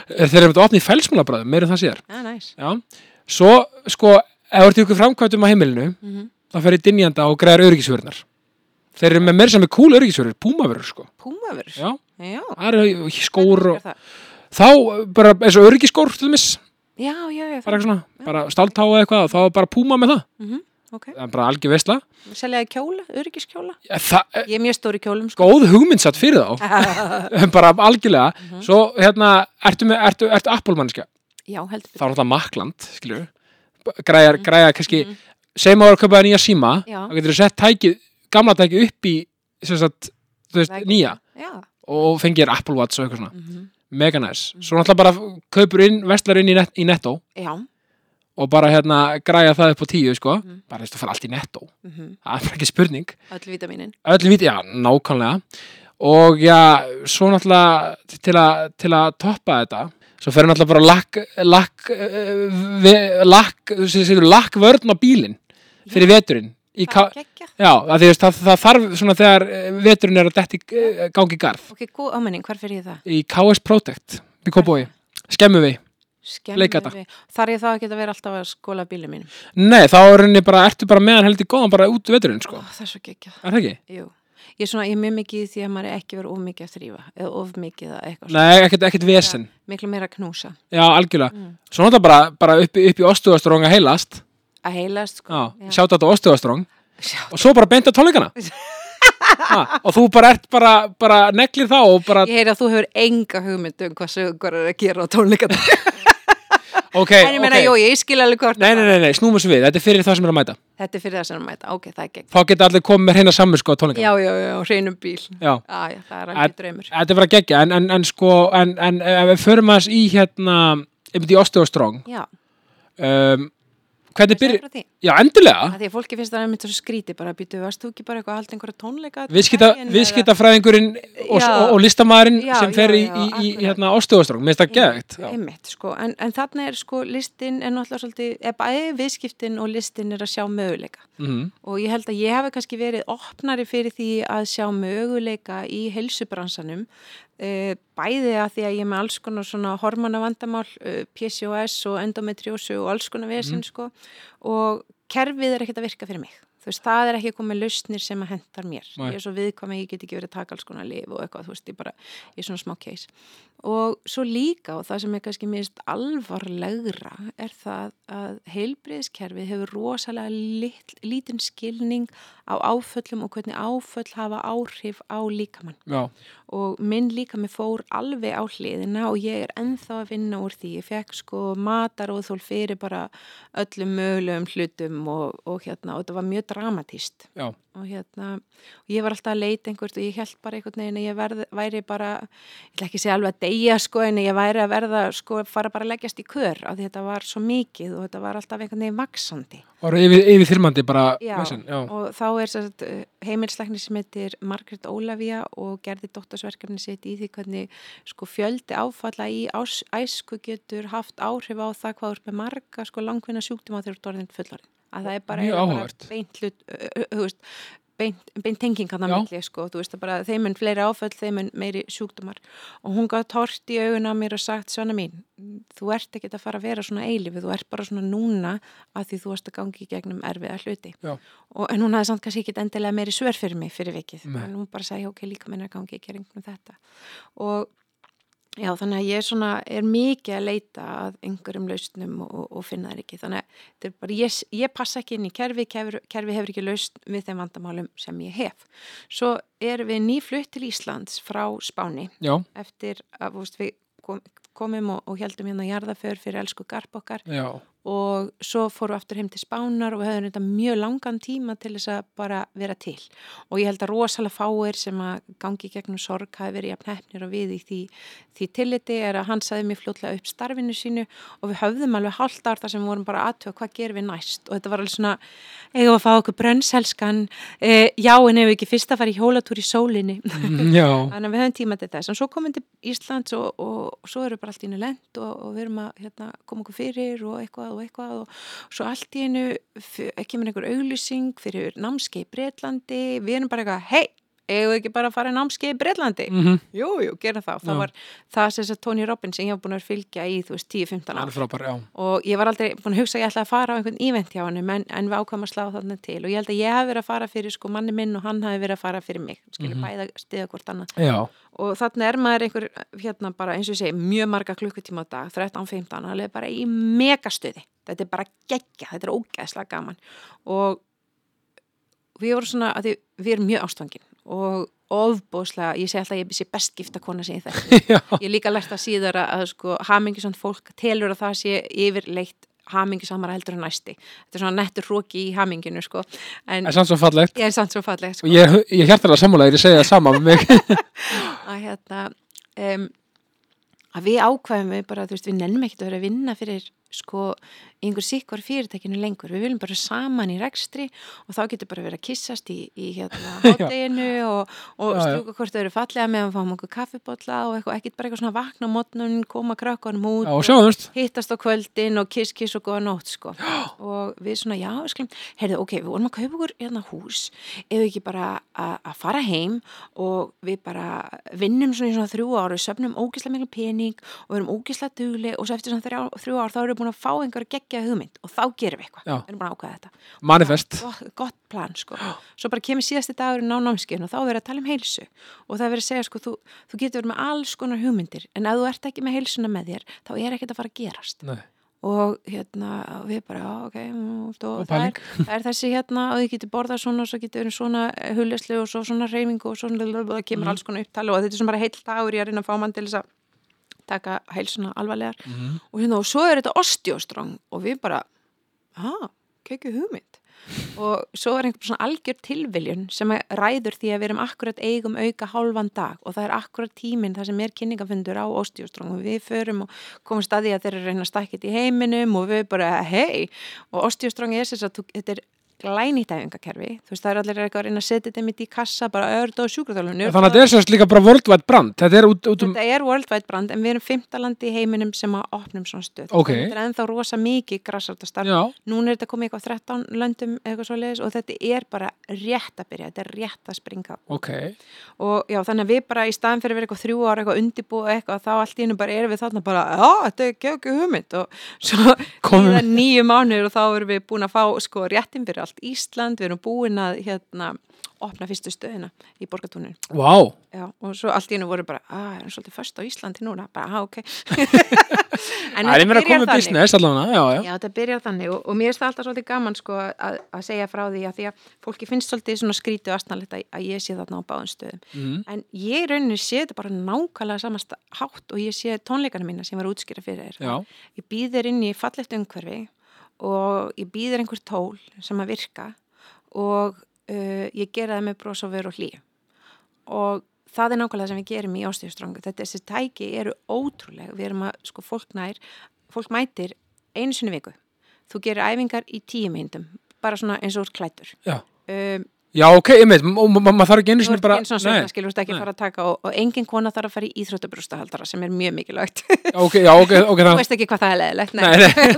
þeir eru að opna í felsmúlabræðum, meira en það sér Já, næs. já, svo, sko ef þú ert ykkur framkvæmtum á heimilinu Mhm. þá fer ég dinjanda og græðar öryggisvörnar þeir eru með meira sem er cool öryggisvörur púmavörur, sko Púmavörur. já, Já. það eru skór og þá bara eins og öryggiskór til dæmis, Já, já, já. bara bara stáltá eða eitthvað og þá bara púma með það Mhm. Ok. það er bara algjör veistla Seljaði kjóla, öryggiskjóla. Ég er mjög stór í kjólum, sko. góð hugmyndsatt fyrir þá. Bara algjörlega. Svo hérna, ertu, ertu, ertu Apple mannskja Já, heldur þá er þetta makland, skilju græja, græja kannski segjum að það er að þér nýja síma þá getur þú sett tækið, gamla tækið upp í sagt, veist, nýja. Já. og fengir Apple Watch og eitthvað svona. Mhm. mega næs, svo náttúrulega bara kaupur inn, vestlar inn í, net, í netto. Já. Og bara hérna græja það upp á tíu sko, Mhm. bara þú veist, þú fara allt í netto Mhm. það er ekki spurning. Öll vitaminin. öll viti, já, nákvæmlega. Og já, svo náttúrulega til að, til að toppa þetta svo fer náttúrulega bara lakk lakk, ve- lakk, lakk vörn á bílinn fyrir veturinn Það já, að veist, það, það þarf svona þegar eh, veturinn er að detti uh, gangi garð. Ok, góð ámenning, hvar fyrir ég það? í KS Protect í Kópói, skemmu við Við. Þar ég þá ekki að vera alltaf að skóla bílum mínum. nei, þá er henni bara, ertu bara meðan heldur góðan bara út veturinn, sko, Ó, það er svo geggjað. er það ekki? Jú. Ég er svona, ég er mjög mikið í því að maður er ekki verið of mikið að þrýfa eða of mikið að eitthvað svona. Nei, ekkert, ekkert vesen Miklu meira að knúsa. já, algjörlega, Mm. svo náttúrulega bara, bara upp, í- upp í ostuðastrónga heilast Að heilast, sko. Já, sjátt á þetta ostuðastróng og svo bara beint á tónleikana ha, og þú bara ert bara, bara neglir þá og bara, Ég heyri að þú hefur enga hugmynd um hvað sögur er að gera á tónleikana. ok, en ég meina, ok jú, ég skil alveg hvort. nei, nei, nei, nei, snúum þessu við, þetta er fyrir það sem er að mæta Þetta er fyrir þess að mæta. Ok, það er gegn. þá geta allir komið með hreina sammur sko á tónleikana Já, já, já, hreinum bíl. Já. Já, já, það er alveg draumur. þetta er bara geggja, en, en, en sko en, en förum aðeins í hérna einmitt í ostuðastróng Já, um, hvernig því. já, endilega Því að fólki finnst það einmitt svo skríti bara að býtu, varst þú ekki bara eitthvað að halda einhverja tónleika? eða- viðskiptafræðingurinn og, og, og listamæðurinn sem fer já, í, já, í, í, hérna ostuðastróng, mér finnst það já. Einmitt, sko, en, en þarna er sko listin er náttúrulega svolítið, er bæði viðskiptin og listin er að sjá möguleika Mhm. og ég held að ég hafi kannski verið opnari fyrir því að sjá möguleika í helsubransanum bæði að því að ég er með alls konar svona hormonavandamál, e, PCOS og endometriósu og alls konar vesen sko og kerfið er ekkert að virka fyrir mig. Þú veist, það er ekki komið lausnir sem að hendar mér. Nei. Ég er svo viðkvæm að ég get ekki verið að taka alls konar lif og eitthvað, þú veist, ég bara, ég er svona smá case. Og svo líka, og það sem er kannski mist alvarlegra, er það að heilbriðskerfið hefur rosalega lit, lítinn skilning á áföllum og hvernig áföll hafa áhrif á líkamann Já. og minn líka mig fór alveg á hliðina og ég er ennþá að vinna úr því. Ég fekk sko mataróðþól fyrir bara öllum mögulegum hlutum og, og hérna, og þetta var mjög dramatíst. Já. Og hérna, og ég var alltaf að leita einhvert og ég held bara einhvern veginn að ég verð, væri bara, ég ætla ekki að segja alveg að deyja sko, en ég væri að verða sko, fara bara að leggjast í kör af því þetta var svo mikið og þetta var alltaf einhvern veginn vaksandi. og yfir, þyrmandi bara Já, vesen, já. og þá er sagt, heimilslækni sem heitir Margret Ólafía og gerði doktorsverkefni sitt í því hvernig sko, fjöldi áfalla í ás, æsku getur haft áhrif á það hvað er með marga sko, langvinna sjúkduma þegar þú ert orðin fullorðin. Að það er bara, eiginlega bara beint, hlut, veist, beint, beint tenging að Já. milli sko, þú veist að bara þeim en fleiri áföll, þeim en meiri sjúkdumar og hún gaf tort í augun á mér og sagt svona mín, þú ert ekki að fara að vera svona eilifu, þú ert bara svona núna að því þú varst að gangi gegnum erfiða hluti. Og, en hún hafði samt kannski ekki endilega meiri svör fyrir mig fyrir vikið. Nei. en hún bara sagði ok, líka minna gangi í gegnum þetta. Og já, þannig að ég er svona, er mikið að leita að einhverjum lausnum og, og finna þær ekki. Þannig að bara, ég, ég passa ekki inn í kerfi, kerfi, kerfi hefur ekki lausn við þeim vandamálum sem ég hef. Svo erum við nýflutt til Íslands frá Spáni já, eftir að við kom, komum og, og heldum hérna jarðaför fyrir elsku garp okkar. Já, og svo fórum við aftur heim til Spánar og við höfum þetta mjög langan tíma til þess að bara vera til. Og ég held að rosalega fáir sem að gangi gegnum sorg hafi verið jafn hefnir og við í því, því tilliti er að hann saði mér fljótlega upp starfinu sínu og við höfðum alveg hálft ár þar sem við vorum bara aðtöða hvað gerum við næst. Og þetta var alveg svona eigum við að fá okkur brönnselskan? E, já en ef við ekki fyrst að fara í hjólatúr í sólinni? Mm, þannig að við höfum tíma til þess. En svo komum við til Íslands og, og, og svo og, eitthvað og svo allt í einu kemur einhver auglýsing fyrir námskeið í Breitlandi við erum bara eitthvað, hei, eigum við ekki bara að fara í námskeið í Breitlandi? mhm, Jú, jú, gerum það. Og Já. það var það sem þess að Tony Robbins sem ég hef búin að fylgja í, þú veist, 10-15 hann ár. er frábær, já. Og ég var aldrei búin að hugsa að ég ætla að fara á einhvern ívent hjá hann en, en við ákvæmum að slá þarna til. Og ég held að ég hef verið að fara fyrir sko manni minn og hann hafi verið að fara fyrir mig. Skilur Mhm. bæða stiða hvort annað. Já, og þarna er maður einhver hérna bara eins og ég segi mjög marga klukkutíma á dag 13-15, alveg bara í megastöði þetta er bara geggja, þetta er ógeðslega gaman. Og við vorum svona að því, við erum mjög ástfangin og ofbóðslega, ég segi alltaf að ég sé best gifta kona sem ég þekki. Já, ég líka lært það síðar að, að sko, hamingisamt fólk telur að það sé yfirleitt hamingisamara heldur en næsti. Þetta er svona nettur hróki í haminginu sko. en það er samt svo fallegt. Ég er samt svo falleg sko, og ég, ég hjartalega sammálaðir, ég segi það sama að hérna um, að við ákvæðum við bara, þú veist, við nennum ekkert að vera að vinna fyrir sko einhver sikvar fyrirtækinu lengur, við viljum bara saman í rekstri og þá getur bara verið að kissast í, í hérna hátteginu og, og Já, já. strjúka hvort þau eru fallega meðan við fáum okkur kaffibotla og eitthvað, ekkert bara eitthvað svona vakna mótnun, koma krakkanum út Já, og sjáumst hittast á kvöldin og kiss kiss og góða nótt sko. Og við svona já, við skulum heyrðu, ok, við vorum að kaupa okkur hérna hús. Ef við ekki bara að fara heim og við bara vinnum svona í svona þrjú ár, við söfnum ógislega miklu pening og við erum ógislega dugli og svo eftir svona þrjá, þrjú ár þá erum við búin að fá einhverja geggja hugmynd og þá gerum við eitthvað, við erum búin að ákvæða þetta. Manifest. gott, gott plan sko. Svo bara kemur síðasti dagurinn á námskeiðin og þá er verið að tala um heilsu. Og það er verið að segja sko þú, þú getur verið með alls konar hugmyndir en ef þú ert ekki með heilsuna með þér þá er ekkert að fara að gerast. Nei. og hérna við bara, ok mm, og, Og það, er, það er þessi hérna og þið getur borðað svona og svo getur verið svona huleslu og svo svona reyfingu og svona og það kemur Mhm. alls konar upptali og þetta er svona bara heilt er að reyna að fá mann til þess að taka heilsuna alvarlegar. Mhm. og hérna og svo er þetta osteostrong og við bara, ha, kekju hugmynd. Og svo er einhver svona algjör tilviljun sem ræður því að við erum akkurat eigum auka hálfan dag og það er akkurat tíminn það sem er kynningafundur á osteostrong og við förum og komum staði að þeir eru reyna að stækja í heiminum og við bara hei og osteostrong er þess að þetta er glænýtt æfingakerfi, þú veist það er allir eitthvað að reyna að setja þetta mitt í kassa, bara öðru og sjúkraþjálfun Þannig að þetta er sérst líka bara worldwide brand Þetta er út, út um Þetta er worldwide brand en við erum fymtalandi í heiminum sem að opnum svona stöð. Ok. Þetta er ennþá rosa mikið grassartastarf. Núna er þetta komið eitthvað 13 löndum eitthvað svo leiðis og þetta er bara rétt að byrja, þetta er rétt að springa. ok Og já, þannig að við bara í staðin fyrir að vera eitthvað þrjú ára eitthvað undibúið eitthvað, þá allt í og og allt Ísland, við erum búin að hérna opna fyrstu stöðina í borgatúnin. Vá, Já, og svo allt í hennu voru bara, að, erum svolítið först á Íslandi núna, bara, að, ok. en það koma þannig. business allavega, já, já Já, þetta byrjar þannig og, og mér er það alltaf svolítið gaman sko að, að segja frá því að því að fólki finnst svolítið svona skrítu aðstæðanlegt að, að ég sé þarna á báðum stöðum. Mhm. En ég rauninni sé þetta bara nákvæmlega samast hátt og ég sé tónleikana mína sem var útskýra fyrir þér. Ég býðir inn í fallegt umhverfi og ég býðir einhver tól sem að virka og uh, ég gera það með bros og veru og það er nákvæmlega sem við gerum í ástíðustrangu. Þetta þessi tæki eru ótrúlega. Við erum að, sko, fólk nær, fólk mætir einu sinni viku. Þú gerir æfingar í tíu myndum, bara svona eins og úr klættur. Um, Já, ok, ég ma- maður þarf ekki einu sinni bara eins og Nei, svona skilur, þú ert ekki að fara að taka og, og engin kona þarf að fara í íþróttabrústahaldara sem er mjög mikilvægt. ok, já, ok, ok Þú veist ekki hvað það er leðilegt. Nei,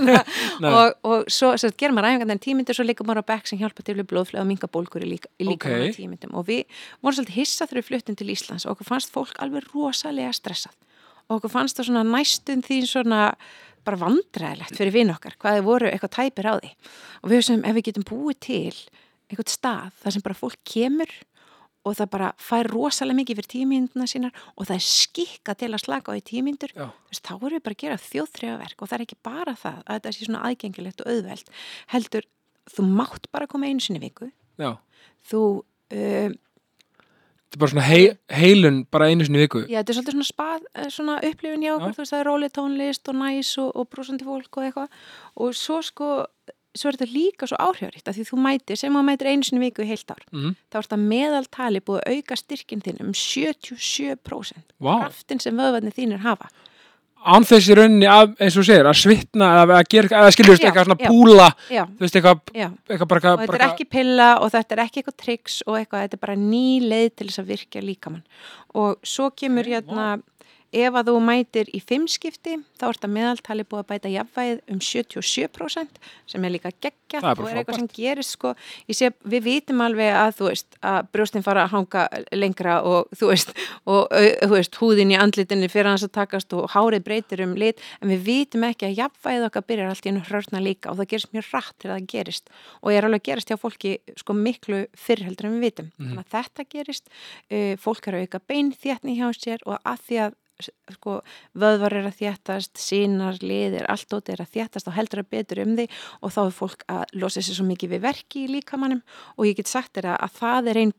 nei, nei. og, og svo sagt, gerum maður æfingar en tímyndir svo líka maður á bekk sem hjálpa til við blóðflöð og minga bólkur í líka, í líka Ok. tímyndum og við vorum svolítið hissa þegar við fluttum til Íslands og okkur fannst fólk alveg rosalega stressað og okkur fannst það svona næstum því svona bara vandræðilegt fyrir vinn okkar hvað þið voru eitthvað tæpir á því og við sem ef við getum búið til eitthvað stað þar sem bara fólk kemur og það bara fær rosalega mikið fyrir tímynduna sínar og það er skikka til að slaka á í tímyndur. Þú veist, þá erum við bara að gera þjóðþrjáverk og það er ekki bara það að þetta sé svona aðgengilegt og auðveld heldur, þú mátt bara koma einu sinni viku. Já, þú uh, þetta er bara svona hei, heilun bara einu sinni viku. Já, þetta er svolítið svona spað, eh, svona upplifin hjá okkur, þú veist, það er róli tónlist og næs og, og brúsandi fólk og eitthvað. Og svo sko, svo er þetta líka svo áhrifaríkt að því þú mætir, sem þú mætir einu sinni viku í heilt ár, mm. þá er þetta meðaltali búið að auka styrkin þinn um 77% Vá, kraftin sem vöðvarnir þínir hafa. án þessi rauninni að, eins og segir, að svitna eða að gera, eða skiljast eitthvað svona já. púla Já, þú veist, eitthvað, eitthvað bara, Og þetta er bara ekki pilla og þetta er ekki eitthvað triks og eitthvað, þetta er bara ný leið til þess að virkja líkamann. Og svo kemur hérna, ef að þú mætir í fimmskipti, þá er þetta meðaltali búið að bæta jafnvægið um 77% sem er líka geggja Það er og er eitthvað sem gerist sko, ég sé, við vitum alveg að þú veist, að brjóstin fara að hanga lengra og þú veist, og þú veist, húðin í andlitinni fyrir hans að takast og hárið breytir um lit, en við vitum ekki að jafnvægið okkar byrjar allt í einu hrörna líka og það gerist mjög rætt til það gerist og er alveg að gerast hjá fólki sko miklu fyrr heldur en við vitum. Þannig að þetta gerist, fólk er að auka beinþétni hjá sér og að því að sko, vöðvar er að þéttast, sínar, liðir, allt óti er að þéttast og heldur að betur um því og þá er fólk að losa sér svo mikið við verki í líkamannum og ég get sagt þér að, að það er einn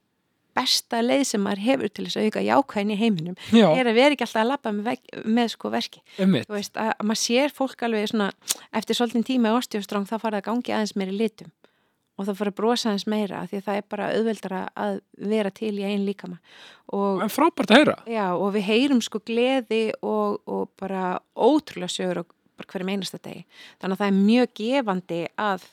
besta leið sem maður hefur til þess að auka jákvæðin í heiminum já, er að vera ekki alltaf að labba með, með sko verki. Veist að, að maður sér fólk alveg svona eftir svolítinn tíma í ostjóstráng þá fara það að gangi aðeins meiri litum og þá fara að brosa aðeins meira því að það er bara auðveldara að vera til í einn líkama. Og, en frábært að heyra. Já, og við heyrum sko gleði og, og bara ótrúlega sögur og hverjum einasta degi. Þannig að það er mjög gefandi að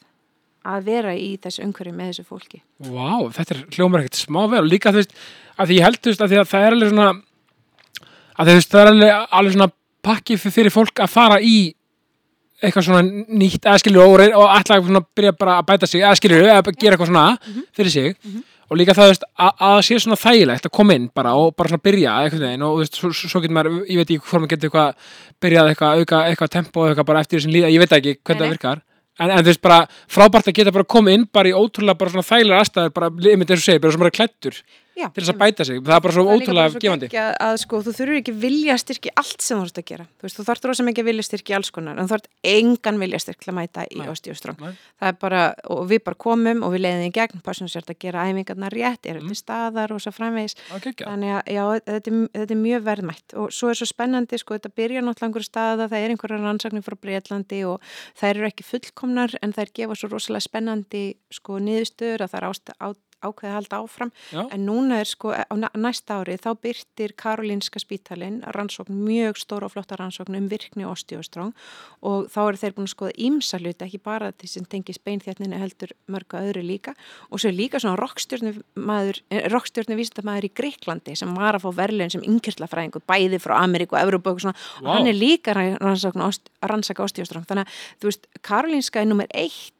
að vera í þessu umhverju með þessu fólki. Vá, þetta er hljómar ekkert smá vel. Og líka þú veist, að því ég held þú veist að það er alveg svona að þú veist, það er alveg, alveg svona pakki fyrir fólk að fara í eitthvað svona nýtt eða skilur og, ætla að svona byrja bara að bæta sig eða skilur, eða bara gera eitthvað svona fyrir sig. Og líka það, veist, að, að það sé svona þægilegt að koma inn bara og bara svona byrja eitthvað veginn og veist, svo, svo getur maður, ég veit ekki hvort maður getur eitthvað byrjað eitthvað, auka eitthvað tempo eitthvað bara eftir þessum líða, ég veit ekki hvernig það virkar. En, en þú veist bara frábært að geta bara komið inn bara í ótrúlega bara svona þægilega aðstæður bara, einmitt eins og segir, bara svona klættur Já, til þess að bæta sig, það er bara svo ótrúlega svo gefandi. að sko, þú þurfur ekki vilja styrki allt sem þú ert að gera. Þú veist, þú þarf rosa mikið vilja styrki alls konar, en þú þarf engan vilja styrk til að mæta í er bara, og við bara komum og við leiðum í gegn, passum sér að gera æfingarnar rétt, eru Mm. til staðar og svo framvegis. okay, Þannig að, já, þetta er, þetta er mjög verðmætt. Og svo er svo spennandi, sko, þetta byrjar náttúrulega einhverju staða, það er einhverja rannsaknir frá Breitlandi og þær eru ekki fullkomnar en þær gefa svo rosalega spennandi, sko, niðurstöður að það er ákveði að halda áfram. Já. en núna er sko á næ- næsta ári þá byrtir Karolinska spítalinn rannsókn, mjög stóra og flotta rannsókn um virkni osteostróng og þá eru þeir búin að skoða ímsa hluti ekki bara því sem tengis beinþjarninu heldur mörgu öðru líka. Og svo líka svona rockstjörnu vísindamæður í Greiklandi sem var að fá verðlegin sem yngirslafræðingu bæði frá Ameríku og Evrópu og svona. Og hann er líka rannsaka osteostróng þannig að þú veist Karolinska er nummer eitt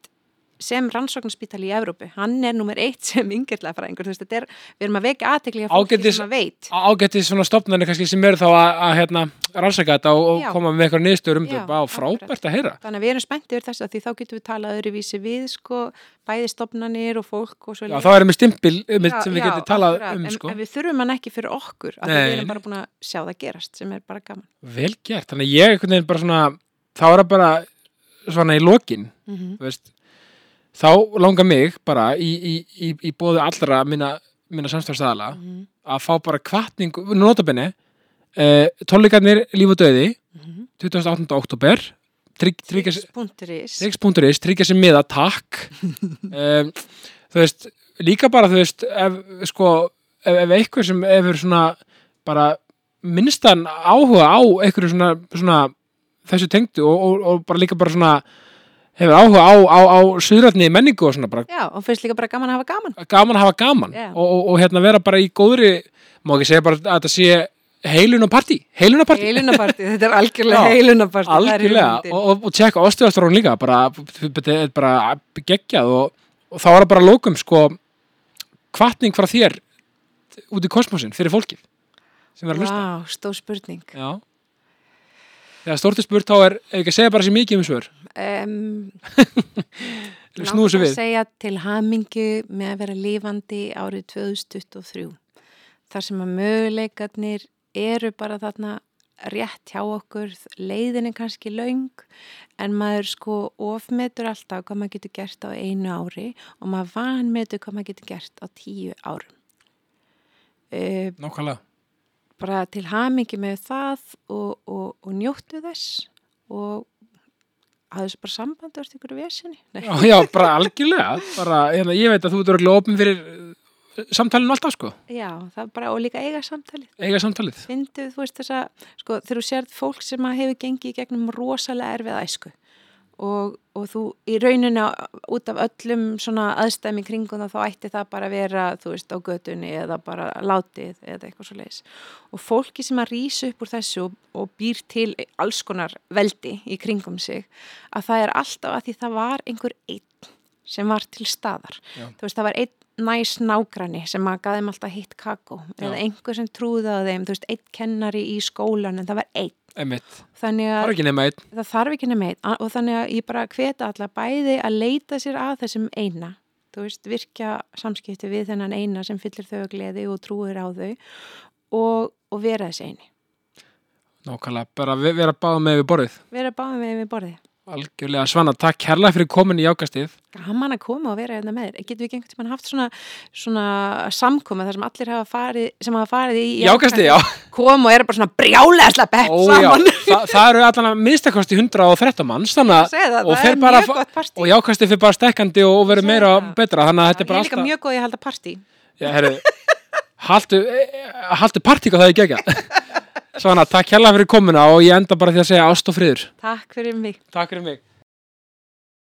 sem rannsóknarspítali í Evrópu, hann er nummer eitt sem þetta er við erum að vekja aðtekli að fólki Ágætis- sem að veit. ágætti svona stopnarnir kannski sem eru þá að, að hérna, rannsaka þetta og, og Já. koma með eitthvað niðurstöður um þetta, á frábært að heyra. Þannig að við erum spenntið yfir þess að því þá getum við talað öðruvísi við sko, bæði stopnarnir og fólk og Já, þá erum við stimpil um, Já, sem við getum talað akkurat, um en, sko. en við þurfum hann ekki fyrir okkur Nei, við erum bara búin að sjá það gerast sem er bara gaman. Vel gert, þannig að ég þá er það bara svona í lokin. Mm -hmm. þú veist, þá langar mig bara í, í, í, í bóðu allra minna, minna samstafstæðala Mhm. að fá bara kvartning, notabenni uh, tónleikarnir líf og döði 28. oktober trygg, tryggja, Tryggs.is tryggja sér miða, takk um, þú veist líka bara þú veist ef, sko, ef, ef eitthvað sem hefur svona bara minnstan áhuga á eitthvað svona, svona þessu tengdu og, og, og bara líka bara svona hefur áhuga á, á, á suðrætni menningu og svona bara Já, og finnst líka bara gaman að hafa gaman. Gaman að hafa gaman Já. og, og, og hérna vera bara í góðri má ekki segja bara að þetta sé heilun og partí, heilun og partí Heilunapartí, þetta er algjörlega Já, heilunapartí það er algjörlega. hugmyndin. og, og, og tjekka osteostrón líka bara, þetta er bara geggjað og, og þá er það bara að lókum sko kvartning frá þér út í kosmosin fyrir fólkið sem er að hlusta. Vá, stór spurning. Já Þegar stórti spurt þá er ef ekki að segja bara sér mikið um svör um, snúðu sér að við. segja til hamingu með að vera lifandi árið 2023 þar sem að möguleikarnir eru bara þarna rétt hjá okkur, leiðin er kannski laung en maður sko ofmetur alltaf hvað maður getur gert á einu ári og maður vanmetur hvað maður getur gert á tíu árum. uh, nákvæmlega bara til hamingi með það og, og, og njóttu þess og hafðu þessu bara samband og ert ykkur vesinni. Já, já, bara algjörlega. Bara, hérna, ég veit að þú örgulega opin fyrir uh, samtalinu alltaf sko. Já, bara og líka eiga samtalið. Eiga samtalið. Findu, þú veist þessa, sko, þegar þú sérð fólk sem hefur gengið í gegnum rosalega erfið æsku og, og þú í rauninu út af öllum svona aðstæmi kringum þá ætti það bara að vera, þú veist, á götunni eða bara látið eða eitthvað svo leiðis og fólki sem að rýsa upp úr þessu og, og býr til alls konar veldi í kringum sig að það er alltaf að því það var einhver einn sem var til staðar. Já. þú veist, það var einn næs nágrani sem að gaði þeim alltaf hitt kakó eða einhver sem trúði á þeim, þú veist, einn kennari í skólan en það var einn Einmitt. þannig að það þarf ekki nema einn. Og þannig að ég bara hveta alla bæði að leita sér að þessum eina. Þú veist, virkja samskipti við þennan eina sem fyllir þau að gleði og trúir á þau og, og vera þessi eini. Nákvæmlega, bara ve- vera báða með við borðið. Vera báðum við við borðið algjörlega. Svanna, takk kærlega fyrir komin í ákastið gaman að koma og vera hérna með þér. Getum við ekki einhvern tímann haft svona, svona samkoma þar sem allir hafa farið sem hafa farið í já, koma og eru bara svona brjálega pepp Ó, saman. Þa, það eru allan minnstakosti 113 manns þannig Ég að og fer er bara partí. og í ákastið fyrir bara stekkandi og verður Ég meira betra þannig að þetta er ég bara er líka alltaf mjög góð í að halda partí. Já, herru, haltu, eh, haltu partík og það er gegja. Svona, takk hérlega fyrir komuna og ég enda bara því að segja ást og friður. takk fyrir mig Takk fyrir mig.